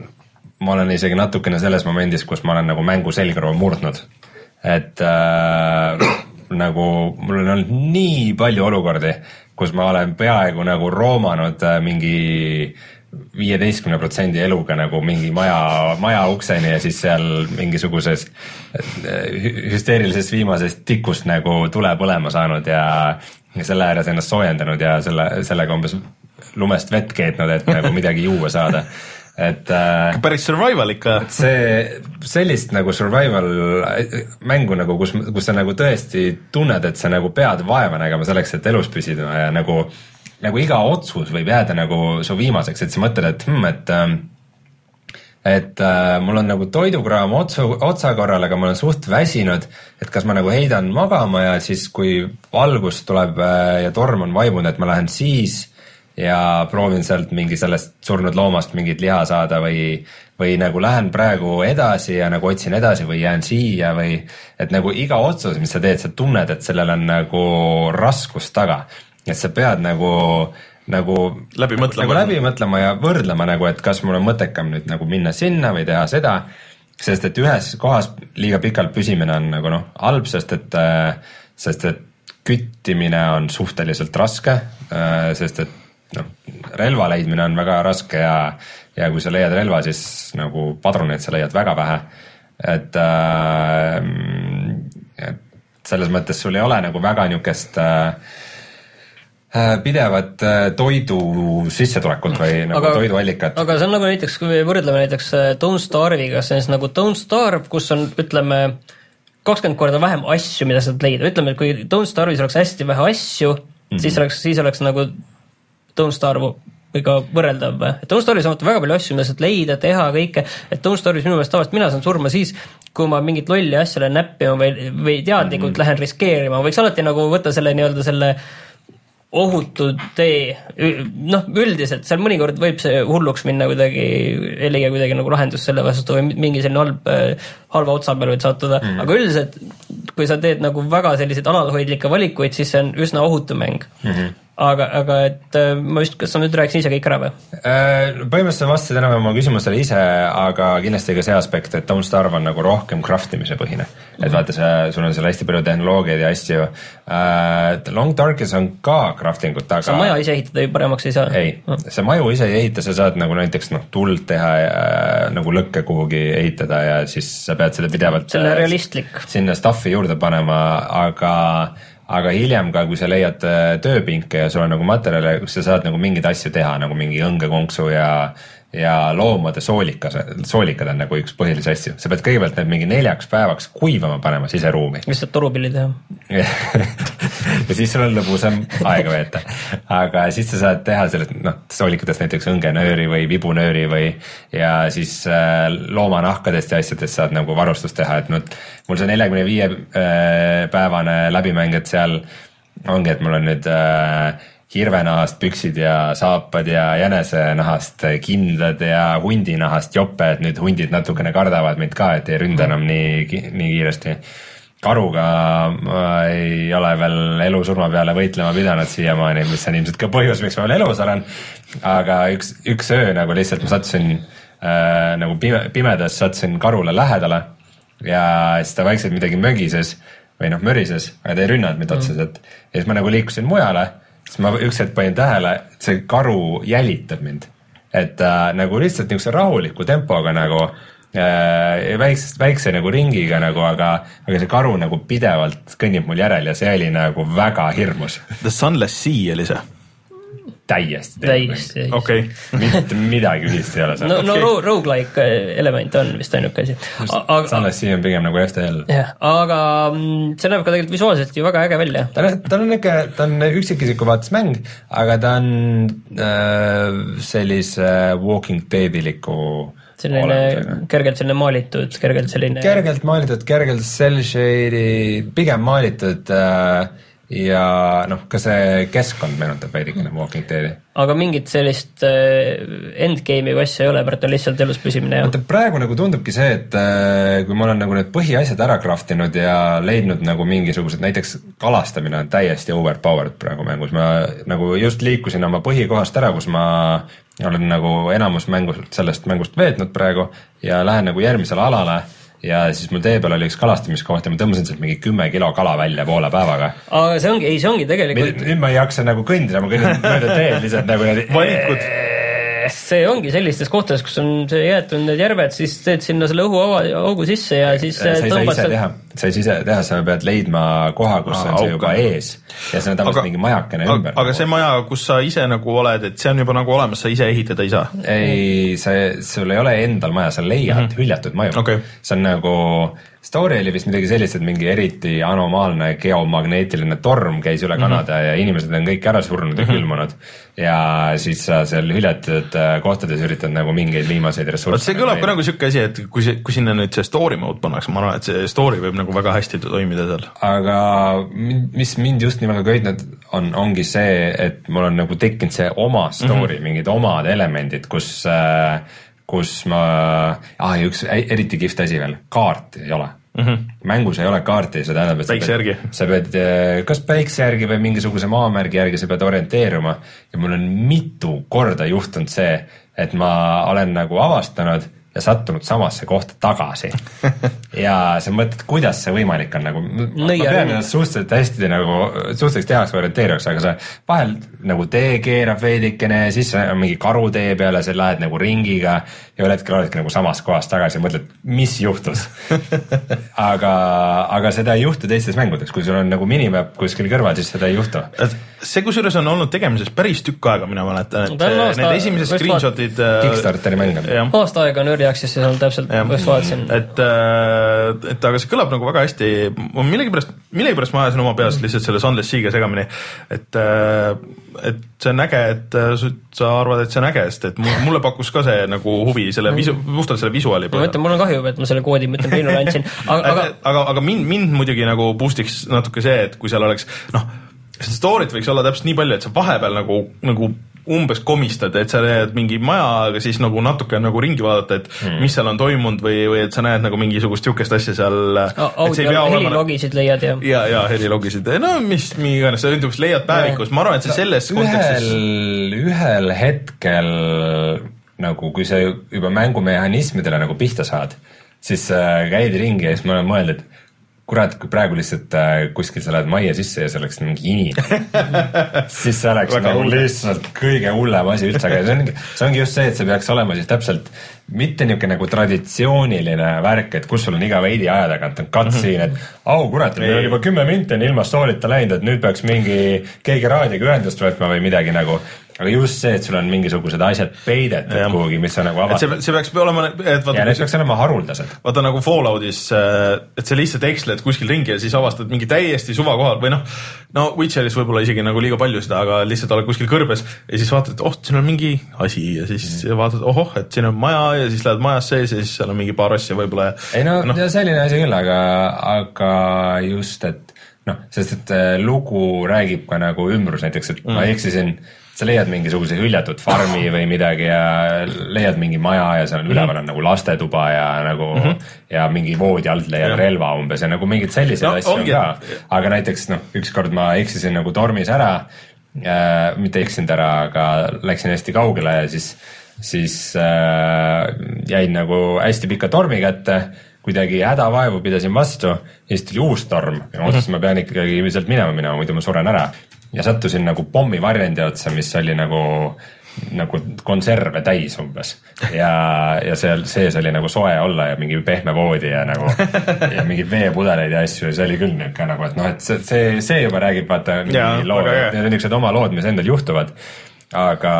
ma olen isegi natukene selles momendis, kus ma olen nagu mängu selgroo murdnud. et äh, nagu mul on olnud nii palju olukordi, kus ma olen peaaegu nagu roomanud äh, mingi viieteistkümne protsendi eluga nagu mingi maja, maja ukseni ja siis seal mingisuguses hüsteerilisest viimasest tikust nagu tule põlema saanud ja, ja selle ääres ennast soojendanud ja selle, sellega umbes lumest vett keetnud, et nagu midagi juua saada et äh, päris survival ikka. see, sellist nagu survival mängu nagu, kus, kus sa nagu tõesti tunned, et sa nagu pead vaeva nägema selleks, et elus püsida ja nagu äh, nagu iga otsus võib jääda nagu su viimaseks, et sa mõtled, et hmm, et ähm, et äh, mul on nagu toidukraam otsu, otsakorral, aga ma olen suht väsinud, et kas ma nagu heidan magama ja siis, kui valgus tuleb äh, ja torm on vaibunud, et ma lähen siis ja proovin sealt mingi sellest surnud loomast mingit liha saada või, või nagu lähen praegu edasi ja nagu otsin edasi või jään siia või et nagu iga otsus, mis sa teed, sa tunned, et sellel on nagu raskus taga et sa pead nagu, nagu läbi mõtlema. nagu läbi mõtlema ja võrdlema nagu, et kas mul on mõttekam nüüd nagu minna sinna või teha seda, sest et ühes kohas liiga pikalt püsimine on nagu noh, halb, sest et, sest et küttimine on suhteliselt raske, sest et noh, relva leidmine on väga raske ja, ja kui sa leiad relva, siis nagu padruneid sa leiad väga vähe. et äh,, et selles mõttes sul ei ole nagu väga niisugust äh, Äh, pidevat äh, toidu sissetulekut või nagu aga, toiduallikat. aga see on nagu näiteks, kui me võrdleme näiteks äh, Don't Starve'iga, see on siis nagu Don't Starve, kus on, ütleme, kakskümmend korda vähem asju, mida sa saad leida, ütleme, et kui Don't Starve'is oleks hästi vähe asju mm, -hmm. siis oleks, siis oleks nagu Don't Starve või ka võrreldav. et Don't Starve'is on väga palju asju, mida saad leida, teha, kõike, et Don't Starve'is minu meelest tavaliselt mina saan surma siis, kui ma mingit lolli asja lähen näppima või, või teadlikult mm -hmm. lähen riskeerima, võiks alati nagu võtta selle nii-öelda selle ohutu tee, noh, üldiselt seal mõnikord võib see hulluks minna kuidagi, ei leia kuidagi nagu lahendust selle vastu või mingi selline halb, halva otsa peale võid sattuda mm., aga üldiselt kui sa teed nagu väga selliseid alalhoidlikke valikuid, siis see on üsna ohutu mäng mm. -hmm aga, aga et äh, ma vist, kas sa nüüd rääkisid ise kõik ära või? Äh, põhimõtteliselt vastasid enam-vähem oma küsimustele ise, aga kindlasti ka see aspekt, et Don't Starve on nagu rohkem craft imise põhine et vaata, see, sul on seal hästi palju tehnoloogiaid ja asju uh,. Long Darkis on ka crafting ut, aga. sa maja ise ehitada ju paremaks ei saa? ei mm., sa maju ise ei ehita, sa saad nagu näiteks noh, tuld teha ja nagu lõkke kuhugi ehitada ja siis sa pead seda pidevalt. see on realistlik. sinna stuff'i juurde panema, aga aga hiljem ka, kui sa leiad äh, tööpinke ja sul on nagu materjale, kus sa saad nagu mingeid asju teha, nagu mingi õngekonksu ja ja loomade soolikas, soolikad on nagu üks põhilisi asju, sa pead kõigepealt need mingi neljaks päevaks kuivama panema siseruumi. lihtsalt torupilli teha ja siis sul on lõbusam aega veeta. aga siis sa saad teha sellest, noh, soolikatest näiteks õngenööri või vibunööri või ja siis äh, loomanahkadest ja asjadest saad nagu varustust teha, et noh, mul see neljakümne viie äh, päevane läbimäng, et seal ongi, et mul on nüüd äh, hirvenahast püksid ja saapad ja jänesenahast kindad ja hundinahast jope, et nüüd hundid natukene kardavad mind ka, et ei ründa enam nii, nii kiiresti. karuga ma ei ole veel elu-surma peale võitlema pidanud siiamaani, mis on ilmselt ka põhjus, miks ma veel elus olen. aga üks, üks öö nagu lihtsalt ma sattusin äh, nagu pime, pimedas sattusin karule lähedale ja siis ta vaikselt midagi mögises või noh, mörises, aga ta ei rünnanud mind otseselt. ja siis ma nagu liikusin mujale siis ma üks hetk panin tähele, et see karu jälitab mind. et äh, nagu lihtsalt niisuguse rahuliku tempoga nagu äh, väiksest, väikse nagu ringiga nagu, aga, aga see karu nagu pidevalt kõnnib mul järel ja see oli nagu väga hirmus. The Sunless Sea oli see? Täiesti. täiesti. okei okay. mitte midagi ühist ei ole seal. no okay., no rogu-like äh, element on vist ainuke asi. Sunless Sea on pigem nagu FTL. jah, aga mm, see näeb ka tegelikult visuaalselt ju väga äge välja. ta on, ta on niuke, ta on üksikisiku vaates mäng, aga ta on äh, sellise Walking Deadiliku selline kergelt selline maalitud, kergelt selline. kergelt maalitud, kergelt cel shaded, pigem maalitud äh, ja noh, ka see keskkond meenutab veidikene Walking Deadi. aga mingit sellist äh, endgame'i või asja ei ole, praegu on lihtsalt elus püsimine ja vaata praegu nagu tundubki see, et äh, kui ma olen nagu need põhiasjad ära craft inud ja leidnud nagu mingisugused, näiteks kalastamine on täiesti overpowered praegu mängus, ma nagu just liikusin oma põhikohast ära, kus ma olen nagu enamus mängust, sellest mängust veetnud praegu ja lähen nagu järgmisele alale ja siis mul tee peal oli üks kalastamiskoht ja ma tõmbasin sealt mingi kümme kilo kala välja poole päevaga. aga see ongi, ei see ongi tegelikult nüüd ma ei jaksa nagu kõndida, ma kõnnin mööda teed lihtsalt nagu niimoodi. valikud, see ongi sellistes kohtades, kus on see jäetud need järved, siis teed sinna selle õhuaua, augu sisse ja siis saa tõmbad teha, sa ei saa ise teha, sa pead leidma koha, kus Aa, on see auk juba ees ja see on tavaliselt mingi majakene aga, ümber. nagu. aga see maja, kus sa ise nagu oled, et see on juba nagu olemas, sa ise ehitada ei saa. ei, see, sul ei ole endal maja, sa leiad mm -hmm. hüljatud maju Okei. see on nagu, story oli vist midagi sellist, et mingi eriti anomaalne geomagneetiline torm käis üle Kanada mm -hmm. ja inimesed on kõik ära surnud ja külmunud. ja siis sa seal hüljatud äh, kohtades üritad nagu mingeid viimaseid vot ressursse. see kõlab ka nagu siuke asi, et kui kui sinna nüüd see story mode pannakse, ma arvan, et see story võib nagu väga hästi toimida seal. aga mis mind just nii väga köitnud on, ongi see, et mul on nagu tekkinud see oma story mm, -hmm. mingid omad elemendid, kus, kus ma ah,, üks ä- eriti kihvt asi veel, kaarti ei ole mm. -hmm. mängus ei ole kaarti, see tähendab, et Päikse järgi. sa pead eh, kas päikse järgi või mingisuguse maamärgi järgi sa pead orienteeruma ja mul on mitu korda juhtunud see, et ma olen nagu avastanud ja sattunud samasse kohta tagasi. ja sa mõtled, kuidas see võimalik on nagu, ma ma Nõia pean ennast suhteliselt hästi nagu, suhteliselt tehakse orienteerivaks, aga sa vahel nagu tee keerab veidikene ja siis mingi karutee peale, sa lähed nagu ringiga ja ühel hetkel oledki nagu samas kohas tagasi ja mõtled, mis juhtus. aga, aga seda ei juhtu teistes mängudes, kui sul on nagu minimap kuskil kõrval, siis seda ei juhtu. see kusjuures on olnud tegemises päris tükk aega, mina mäletan, et on äh, aasta- need esimesed screenshot'id. Kickstarteri mäng on. aasta aega on Early Access'is olnud täpselt, jah. just vaatasin. et, et aga see kõlab nagu väga hästi, millegipärast, millegipärast ma ajasin oma peas lihtsalt selle Sunless Seaga segamini, et, et see on äge, et äh, sa arvad, et see on äge, sest et mu- mulle pakkus ka see nagu huvi selle visu-, puhtalt selle visuaali ma mõtlen, mul on kahju, et ma selle koodi, ma ütlen, Triinule andsin, aga, aga aga, aga, aga mind, mind muidugi nagu boost'iks natuke see, et kui seal oleks noh, seda story't võiks olla täpselt nii palju, et sa vahepeal nagu, nagu umbes komistad, et sa näed mingi maja, aga siis nagu natuke nagu ringi vaadata, et mm. mis seal on toimunud või, või et sa näed nagu mingisugust sihukest asja seal. audio helilogisid leiad ja ja, ja helilogisid, no mis, iganes, sa ütled, leiad päevikus, ma arvan, et see selles kontekstis ühel, ühel hetkel nagu, kui sa juba mängumehhanismidele nagu pihta saad, siis äh, käid ringi ja siis ma olen mõelnud, et kurat, kui praegu lihtsalt äh, kuskil sa lähed majja sisse ja see oleks mingi inimene, siis see oleks nagu lihtsalt kõige hullem asi üldse, aga see ongi, see ongi just see, et see peaks olema siis täpselt mitte niisugune nagu traditsiooniline värk, et kus sul on iga veidi aja tagant on cutscene, et au kurat, meil on juba kümme minti on ilma story'ta läinud, et nüüd peaks mingi keegi raadioga ühendust võtma või midagi nagu. Aga just see, et sul on mingisugused asjad peidetud Jah. kuhugi, mis on nagu avatud see peaks olema, et ja vaata need, peaks olema haruldased. vaata nagu Falloutis, et sa lihtsalt eksled kuskil ringi ja siis avastad mingi täiesti suva kohal või noh, no Witcheris võib-olla isegi nagu liiga palju seda, aga lihtsalt oled kuskil kõrbes ja siis vaatad, et oh, siin on mingi asi ja siis mm. vaatad, ohoh, et siin on maja ja siis lähed majas sees ja siis seal on mingi paar asja võib-olla. ei no, no. selline asi küll, aga, aga just, et noh, sest et äh, lugu räägib ka nagu ümbrus näiteks, et mm. ma eksisin, sa leiad mingisuguse hüljatud farmi või midagi ja leiad mingi maja ja seal on üleval on nagu lastetuba ja nagu mm -hmm. ja mingi voodi alt leiad Jah. relva umbes ja nagu mingeid selliseid No asju on ka. aga näiteks noh, ükskord ma eksisin nagu tormis ära äh,, mitte eksinud ära, aga läksin hästi kaugele ja siis, siis äh, jäin nagu hästi pika tormi kätte kuidagi hädavaevu pidasin vastu ja siis tuli uus torm ja ma otsustasin, ma pean ikkagi sealt minema minema, muidu ma suren ära. Ja sattusin nagu pommivarjendi otsa, mis oli nagu, nagu konserve täis umbes. Ja, ja seal sees oli nagu soe olla ja mingi pehme voodi ja nagu ja mingeid veepudeleid ja asju ja see oli küll niuke nagu, et noh, et see, see, see juba räägib vaata mingi loo, need on niisugused oma lood, mis endal juhtuvad aga,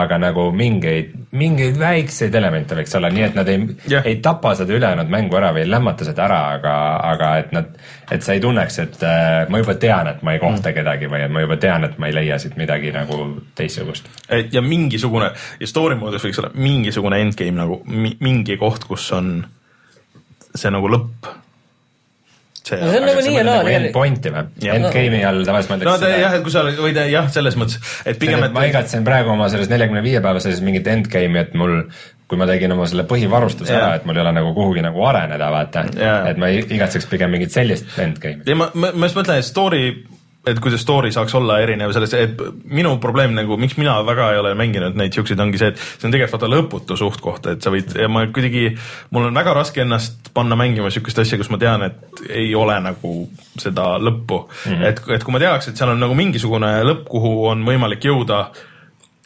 aga nagu mingeid, mingeid väikseid elemente võiks olla, nii et nad ei Jah. ei tapa seda ülejäänud mängu ära või ei lämmata seda ära, aga, aga et nad, et sa ei tunneks, et äh, ma juba tean, et ma ei kohta kedagi või et ma juba tean, et ma ei leia siit midagi nagu teistsugust. et ja mingisugune ja story moodus võiks olla mingisugune endgame nagu mi, mingi koht, kus on see nagu lõpp. See No see on nagu nii ja naa, tegelikult- endpoint'i või? Endgame'i all tavaliselt no mõeldakse ta seda- jah, et kui sa oled, või ta jah, selles mõttes, et pigem, et ma igatsen praegu oma selles neljakümne viie päevases mingit endgame'i, et mul kui ma tegin oma selle põhivarustuse Jaa. ära, et mul ei ole nagu kuhugi nagu areneda, vaata Jaa. et ma igatseks pigem mingit sellist endgame'i. ei ma, ma, ma just mõtlen, et story, et kuidas story saaks olla erinev sellest, et minu probleem nagu, miks mina väga ei ole mänginud neid siukseid, ongi see, et see on tegelikult vaata lõputu suht-koht, et sa võid ja ma kuidagi, mul on väga raske ennast panna mängima siukest asja, kus ma tean, et ei ole nagu seda lõppu mm. -hmm. et, et kui ma teaks, et seal on nagu mingisugune lõpp, kuhu on võimalik jõuda,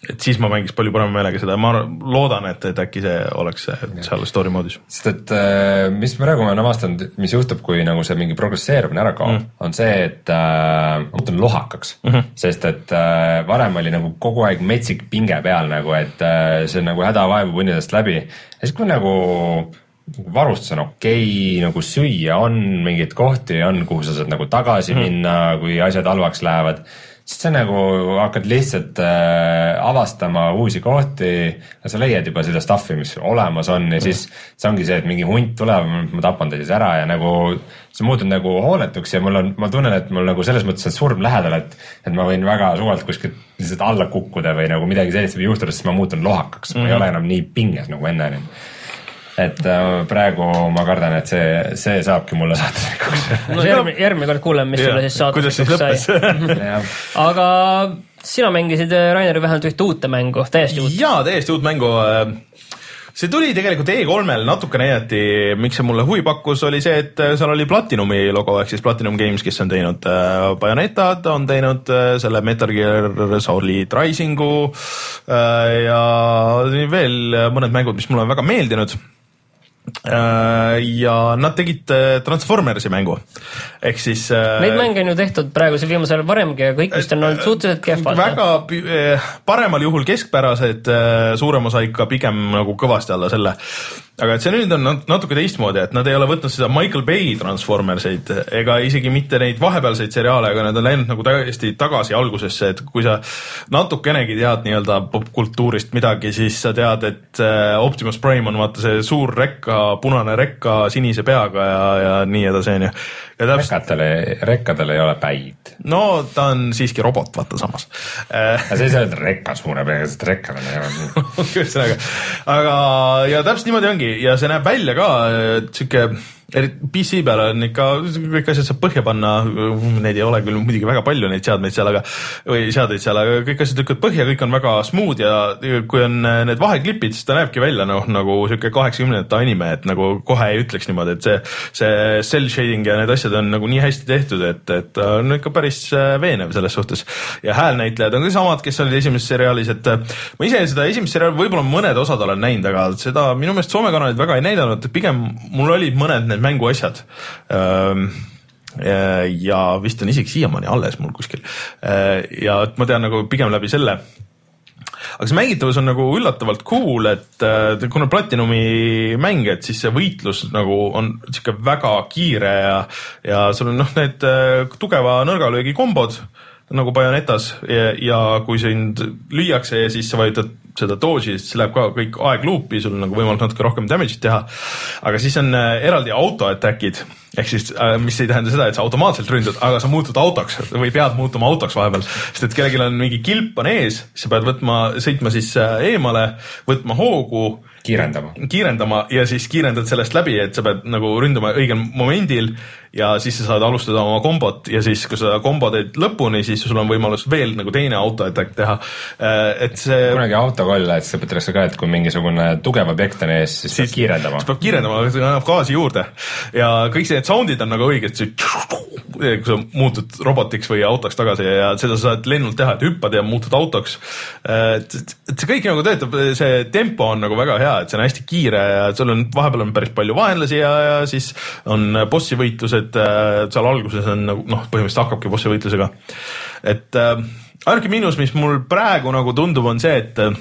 et siis ma mängiks palju parema meelega seda, ma loodan, et, et äkki see oleks seal story moodis. sest et äh, mis praegu ma olen avastanud, mis juhtub, kui nagu see mingi progresseerumine ära kaob mm., on see, et äh, ma muutun lohakaks mm, -hmm. sest et äh, varem oli nagu kogu aeg metsik pinge peal nagu, et äh, see nagu hädavaevu punnidest läbi ja siis, kui nagu varustus on okei okay,, nagu süüa on, mingeid kohti on, kuhu sa saad nagu tagasi mm -hmm. minna, kui asjad halvaks lähevad siis sa nagu hakkad lihtsalt äh, avastama uusi kohti ja sa leiad juba seda stuff'i, mis olemas on ja siis see ongi see, et mingi hunt tuleb, ma tapan ta siis ära ja nagu sa muutud nagu hooletuks ja mul on, ma tunnen, et mul nagu selles mõttes on surm lähedal, et et ma võin väga suvalt kuskilt lihtsalt alla kukkuda või nagu midagi sellist võib juhtuda, sest ma muutun lohakaks. Mm, -hmm. ma ei ole enam nii pinges nagu enne olin et äh, praegu ma kardan, et see, see saabki mulle saatanikuks no järgmine, järgmine kord kuuleme, mis sulle siis kuidas siis saatus sai. aga sina mängisid, Rainer, vähemalt ühte uute mängu, täiesti uut. jaa, täiesti uut mängu. see tuli tegelikult E3-l natuke näidati, miks see mulle huvi pakkus, oli see, et seal oli Platinumi logo ehk siis Platinum Games, kes on teinud äh, Bayonettad, on teinud äh, selle Metal Gear Solid Risingu äh, ja veel mõned mängud, mis mulle on väga meeldinud Äh, ja nad tegid äh, Transformersi mängu ehk siis äh, Neid mänge on ju tehtud praegusel viimasel ajal varemgi ja kõik vist on olnud suhteliselt kehvad. väga paremal juhul keskpärased, suurem osa ikka pigem nagu kõvasti alla selle. Aga et see nüüd on nat- natuke teistmoodi, et nad ei ole võtnud seda Michael Bay Transformerseid ega isegi mitte neid vahepealseid seriaale, aga nad on läinud nagu täiesti tagasi algusesse, et kui sa natukenegi tead nii-öelda popkultuurist midagi, siis sa tead, et eh, Optimus Prime on vaata see suur rekka, punane rekka sinise peaga ja, ja nii edasi, onju. Ja täpselt, rekkadel ei, rekkadel ei ole päid. no ta on siiski robot, vaata samas. Aga sa ei saa öelda rekka suure peaga, sest rekkal on ju ühesõnaga, aga ja täpselt niimoodi ongi. Ja see näeb välja ka et sihuke, eriti PC peal on ikka kõik asjad saab põhja panna, neid ei ole küll muidugi väga palju neid seadmeid seal, aga või seadeid seal, aga kõik asjad lükkavad põhja, kõik on väga smooth ja kui on need vaheklipid, siis ta näebki välja noh, nagu sihuke kaheksakümnendate anime, et nagu kohe ei ütleks niimoodi, et see, see cell shading ja need asjad on nagu nii hästi tehtud, et, et on ikka päris äh, veenev selles suhtes. ja häälnäitlejad on ka samad, kes olid esimeses seriaalis, et äh, ma ise seda esimest seriaali võib-olla mõned osad olen näinud, aga seda minu meelest Soome kanalid väga ei näidanud, pigem mul olid mõned need mänguasjad. Ähm, ja- ja vist on isegi siiamaani alles mul kuskil. ja et ma tean nagu pigem läbi selle. Aga see mängitavus on nagu üllatavalt cool, et äh, kuna Platinumi mäng, et siis see võitlus nagu on sihuke väga kiire ja, ja sul on noh, need äh, tugeva nõrgalöögi kombod nagu Bayonetas ja, ja kui sind lüüakse ja siis sa vajutad seda dodge'i, siis läheb ka kõik aeg luupi, sul on nagu võimalus natuke rohkem damage'it teha. aga siis on äh, eraldi auto attack'id ehk siis, mis ei tähenda seda, et sa automaatselt ründad, aga sa muutud autoks või pead muutuma autoks vahepeal, sest et kellelgi on mingi kilp on ees, sa pead võtma, sõitma siis äh, eemale, võtma hoogu kiirendama. kiirendama ja siis kiirendad sellest läbi, et sa pead nagu ründama õigel momendil ja siis sa saad alustada oma kombot ja siis, kui sa kombo teed lõpuni, siis sul on võimalus veel nagu teine auto attack teha. et see kunagi autokoll, et siis õpetatakse ka, et kui mingisugune tugev objekt on ees, siis peab kiirendama siis. peab kiirendama, see annab gaasi juurde ja kõik need sound'id on nagu õiged, see kui sa muutud robotiks või autoks tagasi ja seda sa saad lennult teha, et hüppad ja muutud autoks. et et see kõik nagu töötab, see tempo on nagu väga hea, et see on hästi kiire ja sul on vahepeal on päris palju vaenlasi ja, ja siis on bossi võitlused, seal alguses on nagu noh, põhimõtteliselt hakkabki bossi võitlusega. et äh, ainuke miinus, mis mul praegu nagu tundub, on see, et äh,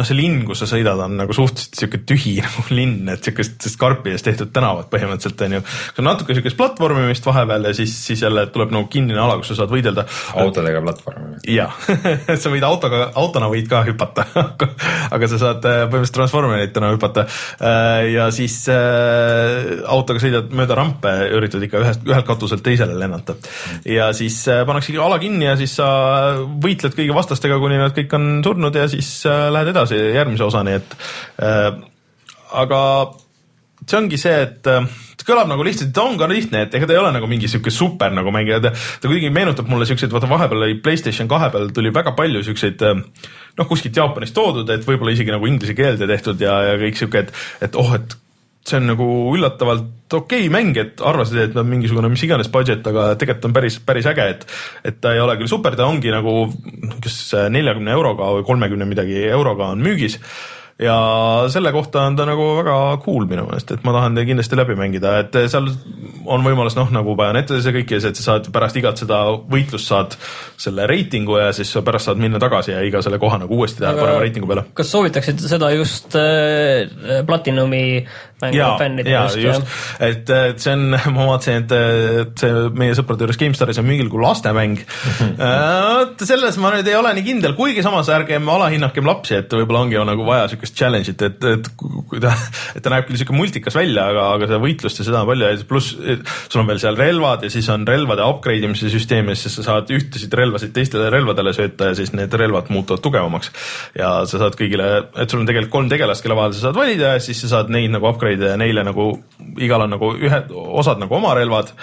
noh, see linn, kus sa sõidad, on nagu suhteliselt sihuke tühi nagu linn, et siukestest karpidest tehtud tänavad põhimõtteliselt on ju. see on natuke siukest platvormimist vahepeal ja siis, siis jälle tuleb nagu kinnine ala, kus sa saad võidelda. autodega platvormi. jah, sa võid autoga, autona võid ka hüpata, aga sa saad äh, põhimõtteliselt transformeritena hüpata. ja siis äh, autoga sõidad mööda rampe, üritad ikka ühest, ühelt katuselt teisele lennata. ja siis äh, pannakse ala kinni ja siis sa võitled kõigi vastastega, kuni nad kõik on surnud ja siis äh, lähed edasi järgmise osani, et äh, aga see ongi see, et äh, kõlab nagu lihtsalt, ta on ka lihtne, et ega ta ei ole nagu mingi sihuke super nagu mängija, ta, ta kuidagi meenutab mulle siukseid, vaata vahepeal oli Playstation kahe peal tuli väga palju siukseid äh, noh, kuskilt Jaapanist toodud, et võib-olla isegi nagu inglise keelde tehtud ja, ja kõik sihuke, et, et oh, et see on nagu üllatavalt okei okay mäng, et arvasid, et on mingisugune mis iganes budget, aga tegelikult on päris, päris äge, et et ta ei ole küll super, ta ongi nagu kas neljakümne euroga või kolmekümne midagi euroga on müügis. Ja selle kohta on ta nagu väga cool minu meelest, et ma tahan ta kindlasti läbi mängida, et seal on võimalus noh, nagu Bayonettades ja kõik et sa saad pärast igat seda võitlust saad selle reitingu ja siis sa pärast saad minna tagasi ja iga selle koha nagu uuesti teha parema reitingu peale. kas soovitaksid seda just äh, Platinumi mängu ja, fännidele ja just, et, et see on, ma vaatasin, et et see meie sõprade juures GameStaris on müügil kui lastemäng. vot selles ma nüüd ei ole nii kindel, kuigi samas ärgem alahinnakem lapsi, et võib-olla ongi ju nagu vaja siukest challenge'it, et, et kui ta, et ta näeb küll siuke multikas välja, aga, aga seda võitlust ja seda on palju ja pluss sul on veel seal relvad ja siis on relvade upgrade imise süsteem ja siis sa saad ühtesid relvasid teistele relvadele sööta ja siis need relvad muutuvad tugevamaks. ja sa saad kõigile, et sul on tegelikult kolm tegelast, kelle vahel sa saad valida ja siis sa saad neid nagu upgrade ida ja neile nagu, igal on nagu ühe, osad nagu oma relvad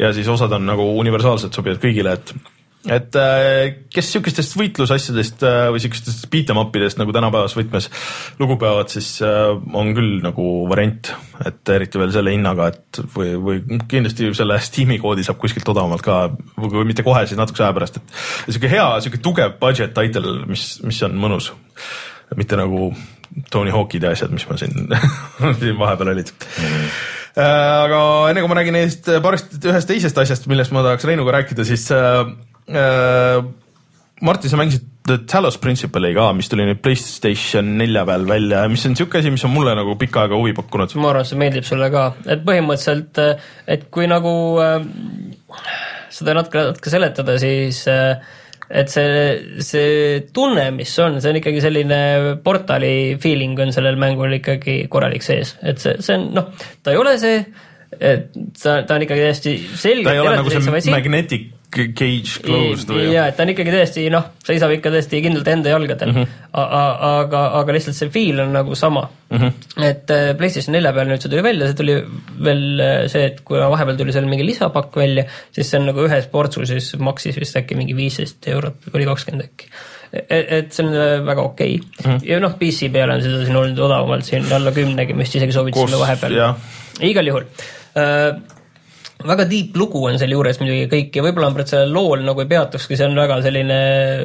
ja siis osad on nagu universaalselt sobivad kõigile, et et äh, kes siukestest võitlusasjadest äh, või siukestest beat em upidest nagu tänapäevas võtmes lugu peavad, siis äh, on küll nagu variant, et eriti veel selle hinnaga, et või, või kindlasti selle Steam'i koodi saab kuskilt odavamalt ka või mitte kohe, siis natukese aja pärast, et siuke hea, siuke tugev budget title, mis, mis on mõnus, mitte nagu Tony Hawk'id ja asjad, mis ma siin, siin vahepeal olid mm.. aga enne kui ma räägin neist paarist ühest teisest asjast, millest ma tahaks Reinuga rääkida, siis äh, äh, Martin, sa mängisid The Talos Principle'i ka, mis tuli nüüd PlayStation nelja peal välja, mis on siuke asi, mis on mulle nagu pikka aega huvi pakkunud. ma arvan, et see meeldib sulle ka, et põhimõtteliselt, et kui nagu äh, seda natuke, natuke seletada, siis äh, et see, see tunne, mis on, see on ikkagi selline portali feeling on sellel mängul ikkagi korralik sees, et see, see on noh, ta ei ole see, et ta, ta on ikkagi täiesti selge. ta ei ole nagu see magnetic cage closed või? ja, et ta on ikkagi tõesti noh, seisab ikka tõesti kindlalt enda jalgadel mm. -hmm. aga, aga lihtsalt see feel on nagu sama mm. -hmm. et äh, PlayStation nelja peal nüüd see tuli välja, see tuli veel äh, see, et kui vahepeal tuli seal mingi lisapakk välja, siis see on nagu ühes portsu siis maksis vist äkki mingi viisteist eurot või kakskümmend äkki. et see on äh, väga okei okay. Mm. -hmm. ja noh, PC peal on seda siin olnud odavamalt siin alla kümnegi, me vist isegi soovitasime Koos- vahepeal igal juhul väga deep lugu on selle juures muidugi kõik ja võib-olla ma sellel lool nagu ei peatukski, see on väga selline,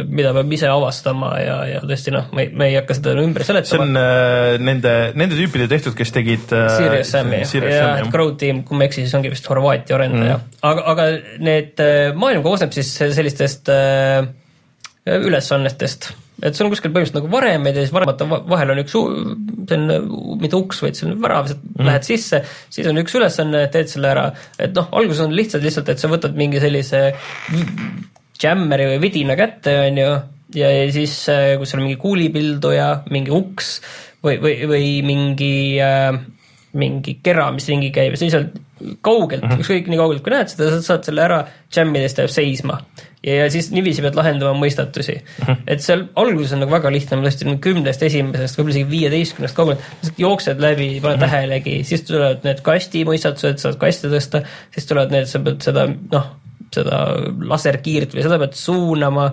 mida peab ise avastama ja, ja tõesti noh, me ei, me ei hakka seda ümber see seletama on. äh, nende, nende tüüpide tehtud, kes tegid äh, Serious Sam'i ja. Crow Team, kui ma ei eksi, siis ongi vist Horvaatia arendaja mm., aga, aga need äh, maailm koosneb siis sellistest äh, ülesannetest, et sul on kuskil põhimõtteliselt nagu varemed ja siis varemate va- vahel on üks, see on mitte uks, vaid see on värav, sa mm. lähed sisse, siis on üks ülesanne, teed selle ära, et noh, alguses on lihtsalt lihtsalt, et sa võtad mingi sellise jammeri või vidina kätte, on ju, ja, siis, kui seal on mingi kuulipilduja, mingi uks või, või, või mingi äh, mingi kera, mis ringi käib ja siis on kaugelt mm, -hmm. ükskõik nii kaugelt kui näed seda, sa saad selle ära siis ta jääb seisma. ja, ja siis niiviisi pead lahendama mõistatusi mm. -hmm. et seal alguses on nagu väga lihtne, ma tõesti kümnest esimesest, võib-olla isegi viieteistkümnest kaugelt, lihtsalt jooksed läbi, pole mm -hmm. tähelegi, siis tulevad need kasti mõistatused, saad kaste tõsta, siis tulevad need, sa pead seda noh, seda laserkiirt või seda pead suunama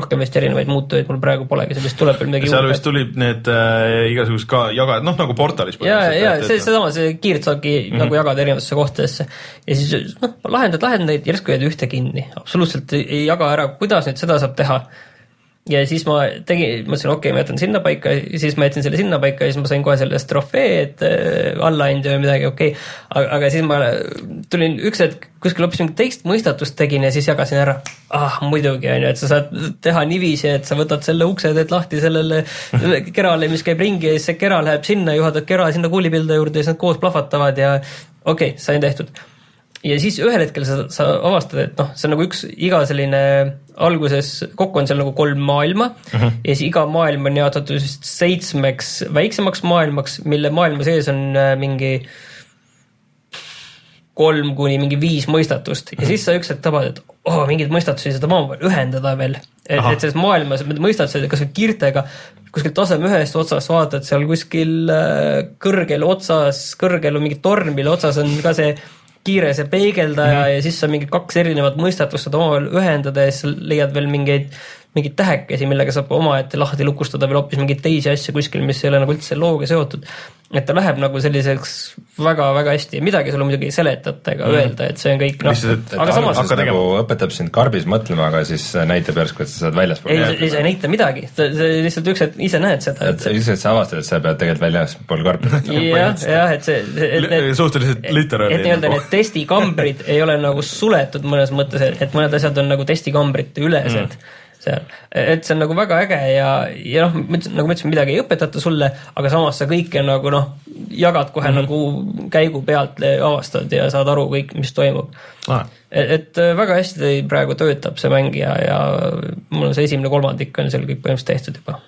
rohkem vist erinevaid muutujaid mul praegu polegi, seal vist tuleb veel midagi seal vist tulid need äh, igasugused ka jagajad, noh nagu portalis. ja, ja see, seesama, see kiirt saabki mm -hmm. nagu jagada erinevatesse kohtadesse ja siis noh, lahendad, lahendad, järsku jääd ühte kinni, absoluutselt ei jaga ära, kuidas nüüd seda saab teha. Ja siis ma tegin, mõtlesin, okei okay,, ma jätan sinnapaika, siis ma jätsin selle sinnapaika ja siis ma sain kohe selle eest trofee, et äh, alla andja või midagi, okei. Okay.. aga, aga siis ma tulin üks hetk kuskil hoopis mingit teist mõistatust tegin ja siis jagasin ära. ah muidugi on ju, et sa saad teha niiviisi, et sa võtad selle ukse, teed lahti sellele kerale, mis käib ringi ja siis see kera läheb sinna, juhatad kera sinna kuulipilde juurde ja siis nad koos plahvatavad ja okei okay,, sain tehtud ja siis ühel hetkel sa, sa avastad, et noh, see on nagu üks iga selline alguses, kokku on seal nagu kolm maailma uh -huh. ja siis iga maailm on jaotatud vist seitsmeks väiksemaks maailmaks, mille maailma sees on äh, mingi kolm kuni mingi viis mõistatust ja siis sa üks hetk tabad, et oh, mingeid mõistatusi saab omavahel ühendada veel. et, et selles maailmas mõistatused kasvõi kiirtega kuskilt taseme ühest otsast vaatad seal kuskil äh, kõrgel otsas, kõrgel on mingi torn, mille otsas on ka see kiire see peegeldaja mm -hmm. ja siis sa mingid kaks erinevat mõistatust saad omavahel ühendada ja siis leiad veel mingeid mingeid tähekesi, millega saab omaette lahti lukustada veel hoopis mingeid teisi asju kuskil, mis ei ole nagu üldse looga seotud. et ta läheb nagu selliseks väga-väga hästi, midagi sulle muidugi ei seletata ega mm. öelda, et see on kõik noh, aga samas hakkad nagu õpetab sind karbis mõtlema, aga siis näitab järsku, et sa saad väljaspool. ei, ei, sa ei näita midagi, sa lihtsalt üks hetk ise näed seda. et üks hetk sa avastad, et sa pead tegelikult väljaspool karpi jah, jah, et see. suhteliselt literaali. et nii-öelda need testikambrid ei ole nagu suletud mõnes mõttes, et mõned asjad on nagu testikambrite ülesed mm seal, et see on nagu väga äge ja, ja noh, nagu ma ütlesin, midagi ei õpetata sulle, aga samas sa kõike nagu noh, jagad kohe mm -hmm. nagu käigu pealt avastad ja saad aru kõik, mis toimub ah.. et, et äh, väga hästi praegu töötab see mäng ja, ja mul on see esimene kolmandik on seal kõik põhimõtteliselt tehtud juba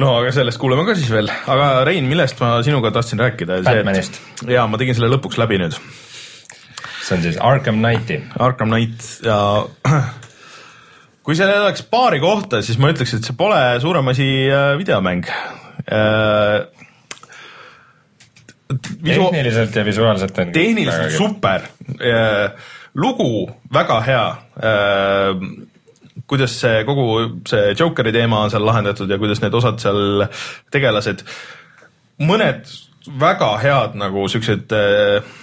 no aga sellest kuuleme ka siis veel, aga Rein, millest ma sinuga tahtsin rääkida? Batmanist. jaa, ma tegin selle lõpuks läbi nüüd. see on siis Arkham Knighti. Arkham Knight ja kui seal oleks paari kohta, siis ma ütleks, et see pole suurem asi äh, videomäng. Äh,. Visu... tehniliselt ja visuaalselt on tehniliselt super. äh,, lugu väga hea. Äh, kuidas see kogu see Jokeri teema on seal lahendatud ja kuidas need osad seal tegelased, mõned väga head nagu siuksed äh,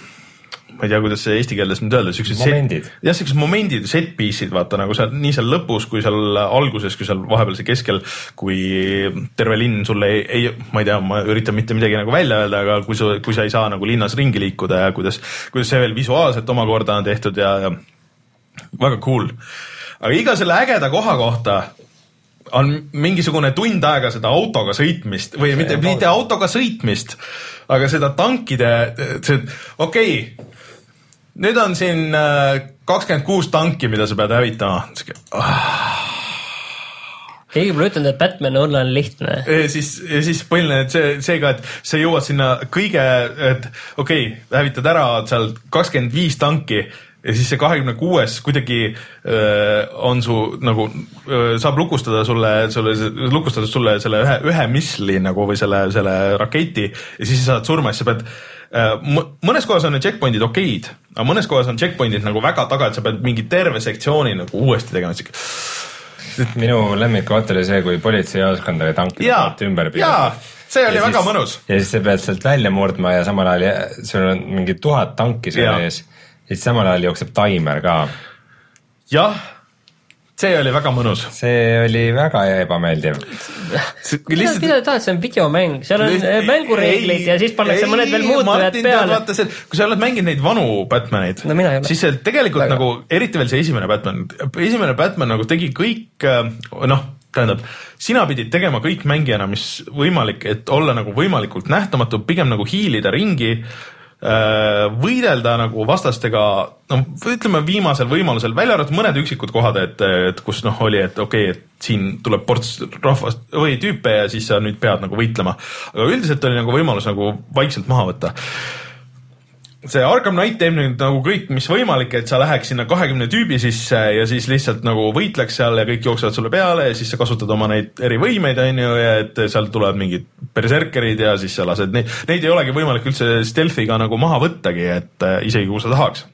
ma ei tea, kuidas see eesti keeles nüüd öelda, siuksed momendid. jah, siuksed momendid, set piece'id, vaata nagu seal nii seal lõpus kui seal alguses, kui seal vahepeal see keskel, kui terve linn sulle ei, ei, ma ei tea, ma üritan mitte midagi nagu välja öelda, aga kui sa, kui sa ei saa nagu linnas ringi liikuda ja kuidas, kuidas see veel visuaalselt omakorda on tehtud ja, ja väga cool. aga iga selle ägeda koha kohta on mingisugune tund aega seda autoga sõitmist või mitte, mitte autoga sõitmist, aga seda tankide, see, okei okay,, nüüd on siin äh, kakskümmend kuus tanki, mida sa pead hävitama. keegi pole ütelnud, et Batman olla on lihtne. siis, siis põhiline, et see, seega, et sa jõuad sinna kõige, et okei okay,, hävitad ära seal kakskümmend viis tanki ja siis see kahekümne kuues kuidagi öö, on su nagu, saab lukustada sulle, sulle, lukustada sulle selle ühe, ühe missli nagu või selle, selle raketi ja siis sa saad surma ja siis sa pead mõnes kohas on need checkpoint'id okeid, aga mõnes kohas on checkpoint'id nagu väga taga, et sa pead mingi terve sektsiooni nagu uuesti tegema, siuke minu lemmikkoht oli see, kui politseijaoskond oli tankide ümber piiratud. see oli ja väga siis, mõnus. ja siis sa pead sealt välja murdma ja samal ajal sul on mingi tuhat tanki seal ees ja siis samal ajal jookseb taimer ka. jah see oli väga mõnus. see oli väga ebameeldiv. mida, mida sa tahad, see on videomäng, seal on Lihtsalt, mängureeglid ja siis pannakse mõned veel muutujad peale. vaata see, kui sa oled mänginud neid vanu Batmaneid no,, siis see tegelikult väga. nagu, eriti veel see esimene Batman, esimene Batman nagu tegi kõik äh, noh, tähendab, sina pidid tegema kõik mängijana, mis võimalik, et olla nagu võimalikult nähtamatu, pigem nagu hiilida ringi Äh, võidelda nagu vastastega, noh, ütleme viimasel võimalusel, välja arvatud mõned üksikud kohad, et, et kus noh, oli, et okei okay,, et siin tuleb ports rahvast või tüüpe ja siis sa nüüd pead nagu võitlema. aga üldiselt oli nagu võimalus nagu vaikselt maha võtta see Arkham Knight teeb nüüd nagu kõik, mis võimalik, et sa läheks sinna kahekümne tüübi sisse ja siis lihtsalt nagu võitleks seal ja kõik jooksevad sulle peale ja siis sa kasutad oma neid erivõimeid, on ju, ja et sealt tulevad mingid berserkerid ja siis sa lased neid, neid ei olegi võimalik üldse stealth'iga nagu maha võttagi, et äh, isegi kui sa tahaks.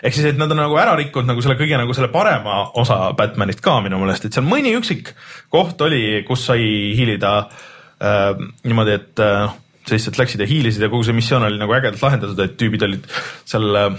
ehk siis, et nad on nagu ära rikkunud nagu selle kõige nagu selle parema osa Batmanist ka minu meelest, et seal mõni üksik koht oli, kus sai hiilida äh, niimoodi, et äh, sa lihtsalt läksid ja hiilisid ja kogu see missioon oli nagu ägedalt lahendatud, et tüübid olid seal äh,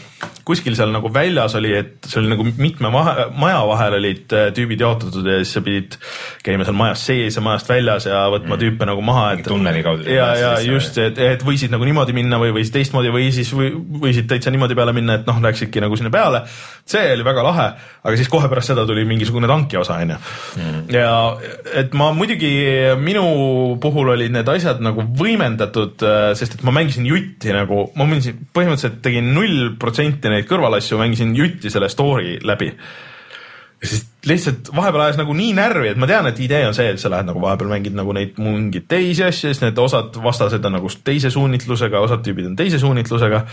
kuskil seal nagu väljas oli, et see oli nagu mitme maha, maja vahel olid äh, tüübid jaotatud ja siis sa pidid käima seal majas sees ja majast väljas ja võtma mm. tüüpe nagu maha, et tunneli kaudu. ja, ja just, et, et võisid nagu niimoodi minna või võisid teistmoodi või siis või, võisid täitsa niimoodi peale minna, et noh, läksidki nagu sinna peale. see oli väga lahe, aga siis kohe pärast seda tuli mingisugune tanki osa onju. Mm. ja et ma muidugi, minu puhul olid need asjad nagu võimendatud, äh, sest et ma mängisin jutti nagu, ma mängisin, põhimõtteliselt tegin null protsenti neid kõrvalasju, mängisin jutti selle story läbi ja siis lihtsalt vahepeal ajas nagu nii närvi, et ma tean, et idee on see, et sa lähed nagu vahepeal mängid nagu neid mingeid teisi asju, siis need osad vastased on nagu teise suunitlusega, osad tüübid on teise suunitlusega.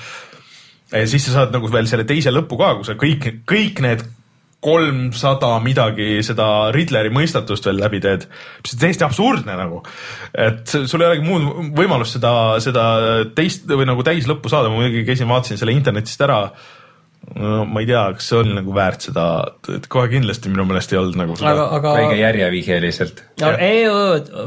ja siis sa saad nagu veel selle teise lõpu ka, kus sa kõik, kõik need kolmsada midagi seda Riddleri mõistatust veel läbi teed, mis on täiesti absurdne nagu. et sul ei olegi muud võimalust seda, seda teist või nagu täislõppu saada, ma muidugi käisin, vaatasin selle internetist ära no ma ei tea, kas see oli nagu väärt seda, et kohe kindlasti minu meelest ei olnud nagu seda aga, aga väike järjevihje lihtsalt. ei,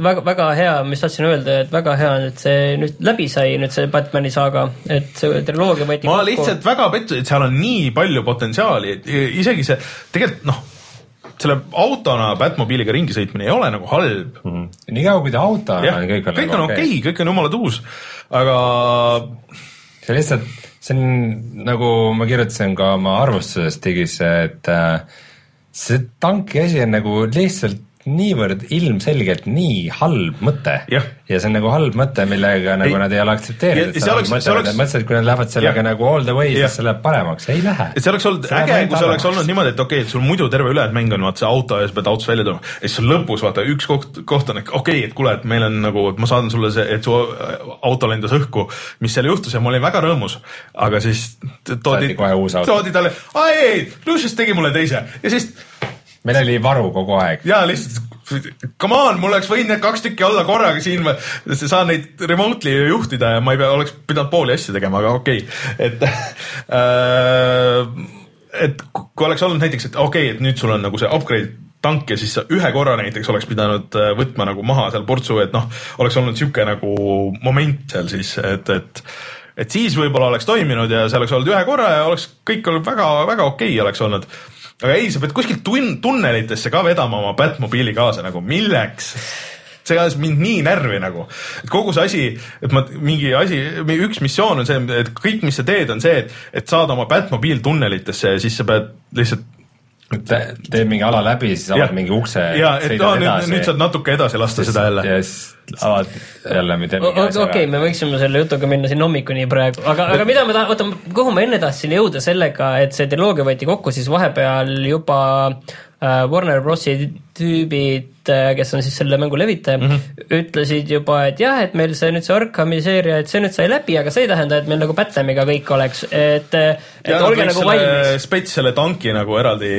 väga, väga hea, mis tahtsin öelda, et väga hea on, et see nüüd läbi sai, nüüd see Batman'i saaga, et see triloogia võeti ma kokku. lihtsalt väga pettunud, et seal on nii palju potentsiaali, et isegi see tegelikult noh, selle autona Batmobiiliga ringi sõitmine ei ole nagu halb mm. -hmm. niikaua kui ta auto on, kõik on, kõik on nagu okei okay, okay., kõik on jumala tuus, aga see lihtsalt see on nagu ma kirjutasin ka oma arvustuses digisse, et äh, see tanki asi on nagu lihtsalt niivõrd ilmselgelt nii halb mõte. Ja, ja see on nagu halb mõte, millega nagu ei, nad ei ole aktsepteerinud, mõtlesid, et kui nad lähevad sellega ja. nagu all the way, siis see läheb paremaks, ei lähe. et see oleks olnud see äge, kui see oleks olnud niimoodi, et okei okay,, sul muidu terve ülejäänud mäng on vaata see auto ja sa pead autost välja tulema. Ja siis sul lõpus vaata üks koht, koht on, et okei okay,, et kuule, et meil on nagu, et ma saadan sulle see, et su auto lendas õhku, mis seal juhtus ja ma olin väga rõõmus, aga siis toodi, toodi talle, aa ei, Lucius tegi mulle teise. Ja siis meil oli varu kogu aeg. ja lihtsalt, come on, mul oleks võinud need kaks tükki olla korraga siin, saan neid remotely juhtida ja ma ei pea, oleks pidanud pooli asju tegema, aga okei okay., et äh, et kui oleks olnud näiteks, et okei okay,, et nüüd sul on nagu see upgrade tank ja siis sa ühe korra näiteks oleks pidanud äh, võtma nagu maha seal portsu, et noh, oleks olnud sihuke nagu moment seal siis, et, et et siis võib-olla oleks toiminud ja see oleks olnud ühe korra ja oleks kõik olnud väga-väga okei okay oleks olnud aga ei, sa pead kuskilt tun-, tunnelitesse ka vedama oma Batmobiili kaasa nagu, milleks? see ajas mind nii närvi nagu, et kogu see asi, et ma mingi asi, üks missioon on see, et kõik, mis sa teed, on see, et, et saada oma Batmobiil tunnelitesse ja siis sa pead lihtsalt teed mingi ala läbi, siis avad mingi ukse. ja, et no, nüüd, nüüd saad natuke edasi lasta siis, seda jälle. ja siis avad jälle mitte mingi asja. okei okay,, me võiksime selle jutuga minna siin hommikuni praegu, aga, aga mida ma tahan, oota, kuhu ma enne tahtsin jõuda sellega, et see triloogia võeti kokku, siis vahepeal juba Warner Brosi tüübid Äh, kes on siis selle mängu levitaja mm, -hmm. ütlesid juba, et jah, et meil see nüüd see Arkhami seeria, et see nüüd sai läbi, aga see ei tähenda, et meil nagu Batlamiga kõik oleks, et, et ja, olge nagu valmis. spets selle tanki nagu eraldi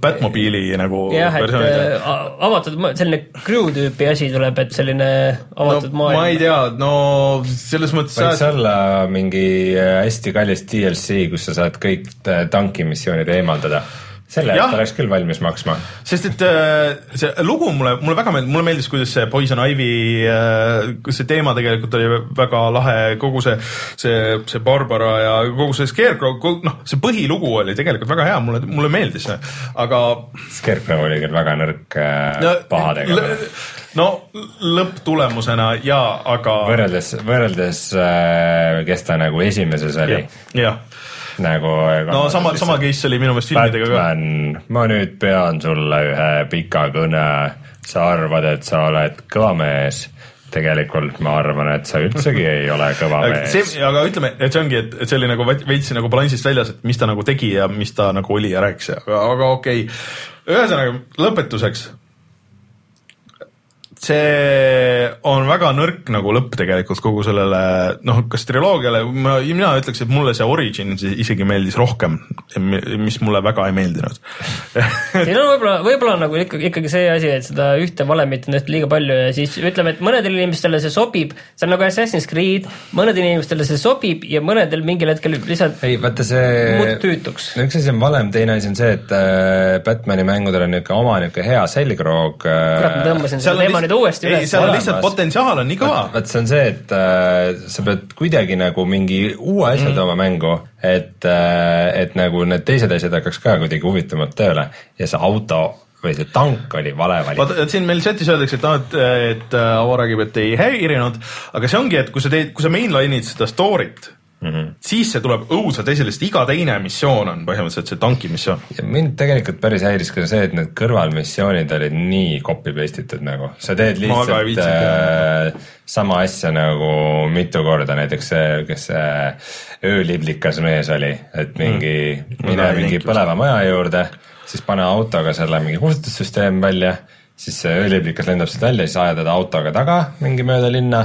Batmobiili nagu jah, et äh, avatud, selline crew tüüpi asi tuleb, et selline avatud no, maailm. ma ei tea, no selles mõttes võiks saad... olla mingi äh, hästi kallis DLC, kus sa saad kõik tankimissioonid eemaldada selle eest oleks küll valmis maksma. sest et äh, see lugu mulle, mulle väga meeldis, mulle meeldis, kuidas see Poison Ivy, äh, see teema tegelikult oli väga lahe, kogu see, see, see Barbara ja kogu see Scarecrow, noh, see põhilugu oli tegelikult väga hea, mulle, mulle meeldis see, aga. Scarecrow oli küll väga nõrk äh, no, pahadega. no lõpptulemusena jaa, aga. võrreldes, võrreldes, kes ta nagu esimeses oli. jah nagu. no sama, sama case oli minu meelest filmidega ka. ma nüüd pean sulle ühe pika kõne, sa arvad, et sa oled kõva mees tegelikult ma arvan, et sa üldsegi ei ole kõva mees. aga ütleme, et see ongi, et, et see oli nagu veits nagu balansist väljas, et mis ta nagu tegi ja mis ta nagu oli ja rääkis, aga, aga okei okay.. ühesõnaga lõpetuseks see on väga nõrk nagu lõpp tegelikult kogu sellele noh, kas triloogiale, ma, mina ütleks, et mulle see Origin isegi meeldis rohkem, mis mulle väga ei meeldinud siin on võib-olla, võib-olla nagu ikkagi, ikkagi see asi, et seda ühte valemit on tõesti liiga palju ja siis ütleme, et mõnedele inimestele see sobib, see on nagu Assassin's Creed, mõnedele inimestele see sobib ja mõnedel mingil hetkel lihtsalt ei, vaata see tüütuks. no üks asi on valem, teine asi on see, et äh, Batman'i mängudel on niisugune oma niisugune hea selgroog äh,. kurat, ma tõmbasin selle teema nüüd neid uuesti ei, üles. seal on lihtsalt potentsiaal on nii kõva. vot see on see, et äh, sa pead kuidagi nagu mingi uue asja Mhm. mm. tooma mängu, et äh,, et nagu need teised asjad hakkaks ka kuidagi huvitavamalt tööle ja see auto või see tank oli vale valik. vaata, et siin meil chatis öeldakse, et noh, et, et äh, avaragibet ei häirinud, aga see ongi, et kui sa teed, kui sa mainline'id seda story't mm, Mhm. -hmm. siis see tuleb õudselt esile, sest iga teine missioon on põhimõtteliselt see tanki missioon. ja mind tegelikult päris häiris ka see, et need kõrvalmissioonid olid nii copy paste itud nagu, sa teed lihtsalt äh, sama asja nagu mitu korda, näiteks see, kes see ööliblikas mees oli, et mingi mm. mine Väga ei mingi põleva maja juurde, siis pane autoga selle mingi kustutussüsteem välja, siis see ööliblikas lendab sealt välja, siis aja teda autoga taga mingi mööda linna,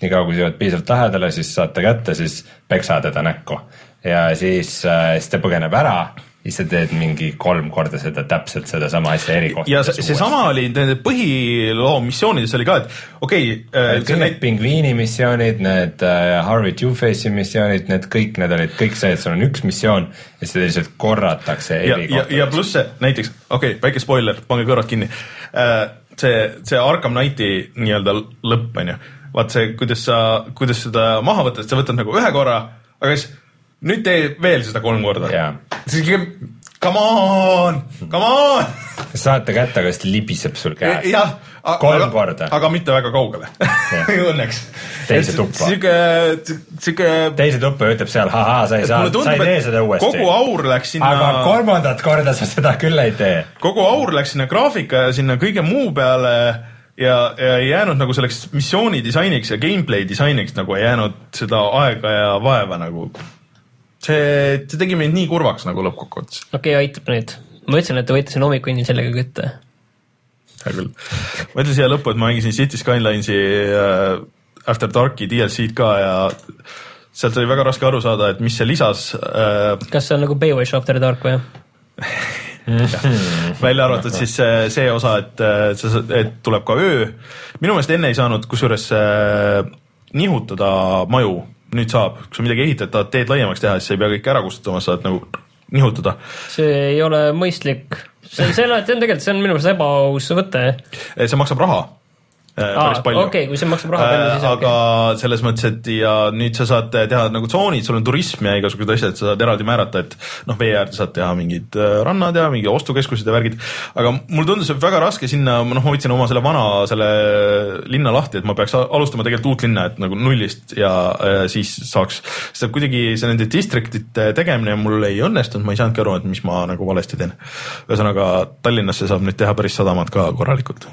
niikaua kui sa jõuad piisavalt lähedale, siis saad ta kätte, siis peksa teda näkku ja siis, siis ta põgeneb ära, siis sa teed mingi kolm korda seda täpselt sedasama asja eri kohtades. ja see- seesama oli nende põhiloo missioonides oli ka, et okei okay,, kõik need pingviini missioonid, need äh, Harvey Two-Face'i missioonid, need kõik, need olid kõik see, et sul on üks missioon ja seda lihtsalt korratakse eri ja, ja pluss see näiteks, okei okay,, väike spoiler, pange kõrvad kinni. see, see Arkham Knighti nii-öelda lõpp on ju, vaat see, kuidas sa, kuidas seda maha võtad, sa võtad nagu ühe korra, aga siis nüüd tee veel seda kolm korda Jaa.. siis ikka, come on, come on. saate kätte, aga siis libiseb sul käest. jah, kolm aga, korda. aga mitte väga kaugele õnneks. Teise tuppa. sihuke, sihuke. teise tuppa ja ütleb seal, ahaa, sa ei saa, sa ei tee seda uuesti. kogu aur läks sinna aga kolmandat korda sa seda küll ei tee. kogu aur läks sinna graafika ja sinna kõige muu peale ja, ja ei jäänud nagu selleks missiooni disainiks ja gameplay disainiks nagu ei jäänud seda aega ja vaeva nagu. see, see tegi mind nii kurvaks nagu lõppkokkuvõttes. okei okay,, aitab nüüd. ma ütlesin, et te võite siin hommikuni sellega kütta. hea küll. ma ütlen siia lõppu, et ma mängisin City Skylinesi äh, After Darki DLC-d ka ja sealt oli väga raske aru saada, et mis see lisas äh, kas see on nagu Baywatch After Dark või? välja arvatud siis see, see osa, et, et tuleb ka öö. minu meelest enne ei saanud kusjuures äh, nihutada maju, nüüd saab, kui sa midagi ehitad, tahad teed laiemaks teha, siis sa ei pea kõike ära kustutama, saad nagu nihutada. see ei ole mõistlik. see see on, see on tegelikult, see on minu meelest ebaaus võte. see maksab raha äh, päris palju. okei, kui see maksab raha palju, siis aga okei. selles mõttes, et ja nüüd sa saad teha nagu tsoonid, sul on turism ja igasugused asjad, sa saad eraldi määrata, et noh, vee äärde saad teha mingid äh, rannad ja mingi ostukeskused ja värgid. aga mulle tundus, et väga raske sinna, noh, ma võtsin oma selle vana selle linna lahti, et ma peaks alustama tegelikult uut linna, et nagu nullist ja äh, siis saaks, sest kuidagi see nende district'ite tegemine mul ei õnnestunud, ma ei saanudki aru, et mis ma nagu valesti teen. ühesõnaga Tallinnasse saab nüüd teha päris sadamat ka korralikult,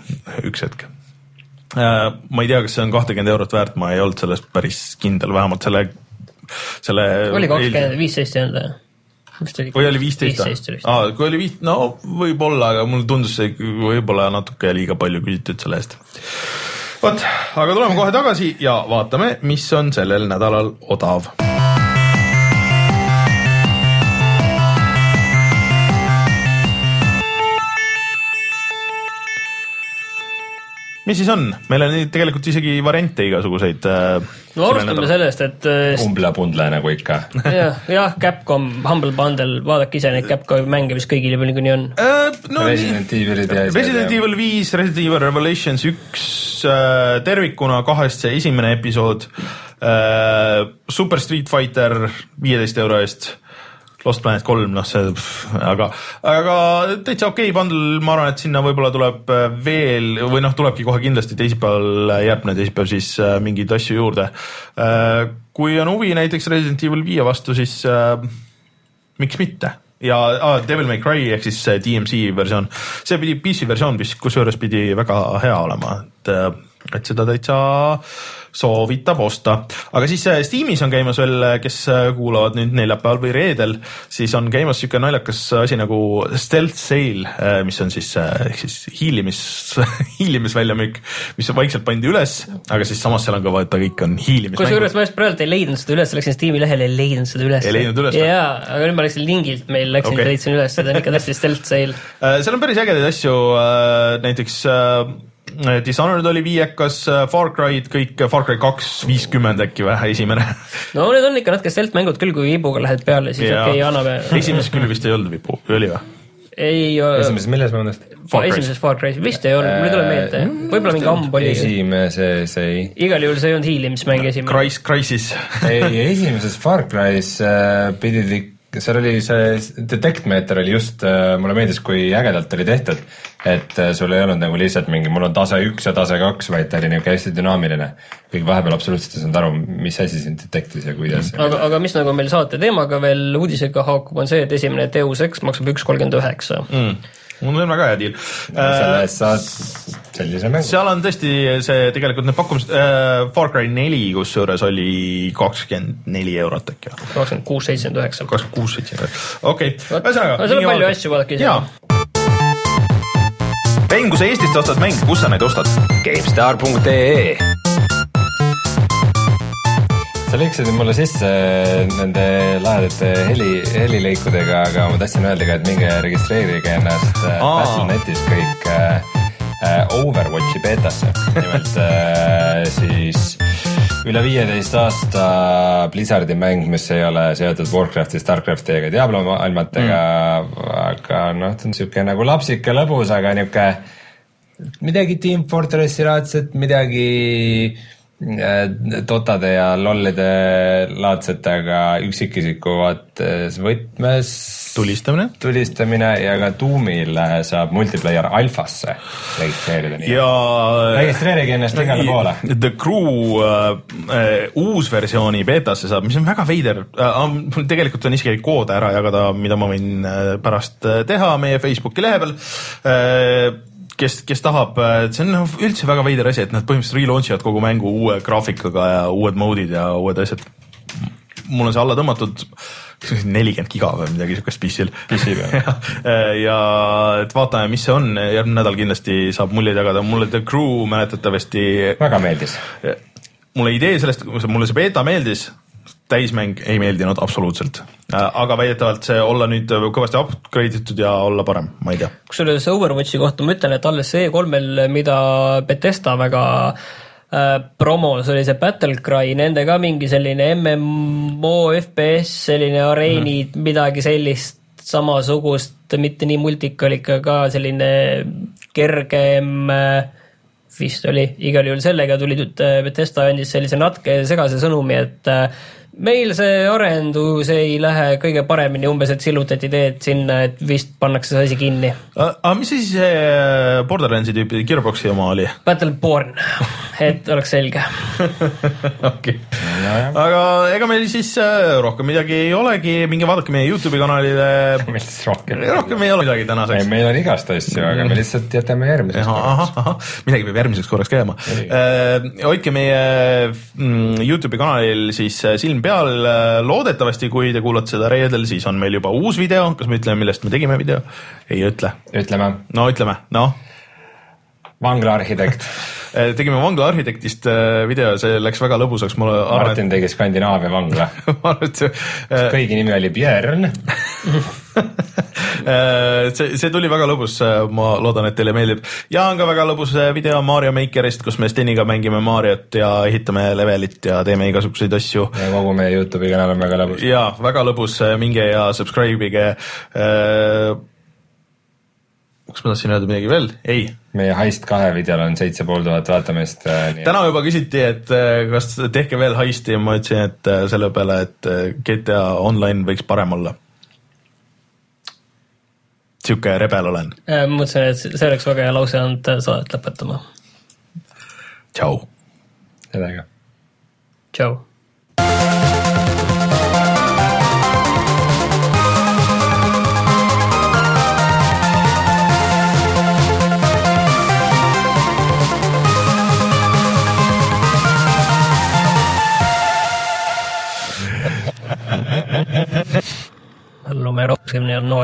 üks hetk Äh, ma ei tea, kas see on kahtekümmend eurot väärt, ma ei olnud selles päris kindel, vähemalt selle, selle. oli kakskümmend, viisteist ei olnud või? või oli viisteist vist. aa, kui oli viis, no võib-olla, aga mulle tundus see võib-olla natuke liiga palju küsitud selle eest. vot, aga tuleme kohe tagasi ja vaatame, mis on sellel nädalal odav. Mis siis on, meil on tegelikult isegi variante igasuguseid äh,. no alustame sellest, et äh, umbla-pundla nagu ikka. jah, jah, Capcom Humble Bundle, vaadake ise neid Capcomi mänge, mis kõigil juba niikuinii on. äh,. no Resident Evilid ja. Resident Evil viis, Resident Evil Revelations üks äh, tervikuna kahest see esimene episood äh,. Super Street Fighter viieteist euro eest. Lost Planet kolm, noh see, aga, aga täitsa okei okay, bundle, ma arvan, et sinna võib-olla tuleb äh, veel või noh, tulebki kohe kindlasti teisipäeval, järgmine teisipäev siis äh, mingeid asju juurde äh,. kui on huvi näiteks Resident Evil viie vastu, siis äh, miks mitte ja ah, Devil May Cry ehk siis DMC versioon, see pidi PC versioon vist kusjuures pidi väga hea olema, et, et seda täitsa soovitab osta, aga siis äh, Steamis on käimas veel, kes äh, kuulavad nüüd neljapäeval või reedel, siis on käimas siuke naljakas asi nagu stealth sale, mis on siis äh, ehk siis hiilimis, hiilimisväljamüük, mis vaikselt pandi üles, aga siis samas seal on ka vaata, kõik on hiilimismängud. kusjuures ma just praegu ei leidnud seda üles, läksin Steam'i lehele, ei leidnud seda üles. Ei leidnud üles jaa, aga nüüd ma läksin lingilt, meil läksin okay., leidsin üles, seda on ikka tõesti stealth sale. Äh, seal on päris ägedaid asju, näiteks äh, Dishonored oli viiekas, Far Cry'd kõik, Far Cry kaks, viiskümmend äkki või, esimene. no need on ikka natuke stealth mängud küll, kui vibuga lähed peale, siis okei okay,, anname. esimeses küll vist ei olnud või oli või? ei, esimeses, milles ma Cry's. esimeses Far Cry's vist ei olnud, mul ei tule meelde, võib-olla mingi ammu oli. esimeses ei, igal juhul see ei olnud hiilimismäng esimene. Crysis, Crysis. ei esimeses Far Cry's äh, pidid ikka, seal oli see detect meeter oli just äh,, mulle meeldis, kui ägedalt oli tehtud. et äh, sul ei olnud nagu lihtsalt mingi, mul on tase üks ja tase kaks, vaid ta oli niuke hästi dünaamiline. kuigi vahepeal absoluutselt ei saanud aru, mis asi siin detect'is ja kuidas. aga, aga mis nagu meil saate teemaga veel uudisega haakub, on see, et esimene Deus Ex maksab üks kolmkümmend üheksa. Mul on väga hea deal. selle eest saad sellise mängu. seal on tõesti see tegelikult need pakkumised äh,, Far Cry neli kusjuures oli kakskümmend neli eurot äkki kakskümmend kuus, seitsekümmend üheksa. kakskümmend kuus, seitsekümmend, okei, Vot- ühesõnaga. aga seal on palju asju, vaadake ise. Ben, kui sa Eestist ostad mänge, kus sa neid ostad? GameStar.ee sa lõikasid mulle sisse nende lahedate heli, helilõikudega, aga ma tahtsin öelda ka, et minge registreerige ennast äh. Battle.netis kõik äh, äh, Overwatchi beetasse. nimelt äh, siis üle viieteist aasta Blizzardi mäng, mis ei ole seotud Warcrafti, Starcrafti ega Diablo maailmatega mm., aga noh, ta on siuke nagu lapsike lõbus, aga niuke midagi Team Fortressi laadset, midagi äh, Dotade ja lollide laadset, aga üksikisiku vaates võtmes tulistamine. tulistamine ja ka Doomil saab multiplayer alfasse registreerida, ja registreerige ennast igale poole. The Crew äh, äh, uusversiooni beetasse saab, mis on väga veider äh,. mul tegelikult on isegi koode ära jagada, mida ma võin äh, pärast äh, teha meie Facebooki lehe peal äh, kes, kes tahab, see on noh, üldse väga veider asi, et nad põhimõtteliselt relaunch ivad kogu mängu uue graafikaga ja uued mode'id ja uued asjad. mul on see alla tõmmatud nelikümmend giga või midagi siukest PC-l. PC peal. ja et vaatame, mis see on, järgmine nädal kindlasti saab muljeid jagada, mulle The Crew mäletatavasti väga meeldis. mulle idee sellest, mulle see beeta meeldis, täismäng ei meeldinud absoluutselt. aga väidetavalt see olla nüüd kõvasti upgrade itud ja olla parem, ma ei tea. kusjuures Overwatchi kohta ma ütlen, et alles see E3-l, mida Betesta väga äh, promos, oli see Battlecry, nende ka mingi selline MMO, FPS, selline areenid mm, -hmm. midagi sellist samasugust, mitte nii multikalik, aga selline kergem äh, vist oli, igal juhul sellega tuli, Betesta andis sellise natuke segase sõnumi, et äh, meil see arendus ei lähe kõige paremini, umbes, et sillutati teed sinna, et vist pannakse see asi kinni. aga mis asi see Borderlandsi tüüpi Gearboxi oma oli? Battleborn, et oleks selge. okei, aga ega meil siis äh, rohkem midagi ei olegi, minge vaadake meie Youtube'i kanalile. meeldis rohkem. rohkem ei ole midagi ei, tänaseks. meil on igast asju, aga me lihtsalt jätame järgmiseks korraks. midagi peab järgmiseks korraks ka jääma. hoidke meie mm, Youtube'i kanalil siis äh, silm peal, loodetavasti, kui te kuulate seda reedel, siis on meil juba uus video, kas me ütleme, millest me tegime video? ei ütle, ütleme, no ütleme, noh vanglaarhitekt tegime Vangla arhitektist äh, video, see läks väga lõbusaks, mulle arvan, Martin tegi Skandinaavia vangla. äh, kõigi nimi oli Björn. See, see tuli väga lõbus, ma loodan, et teile meeldib ja on ka väga lõbus video Mario Makerist, kus me Steniga mängime Mariot ja ehitame levelit ja teeme igasuguseid asju ja kogu meie Youtube'i kanal on väga lõbus. ja väga lõbus, minge ja subscribe ige. Kas ma tahtsin öelda midagi veel? ei. meie Heist kahe videol on seitse pool tuhat vaatamist. täna juba küsiti, et äh, kas tehke veel heisti ja ma ütlesin, et äh, selle peale, et äh, GTA Online võiks parem olla. sihuke rebel olen. ma mõtlesin, et see oleks väga hea lause olnud saadet lõpetama. tšau. sellega. tšau. Lumerohkem ja no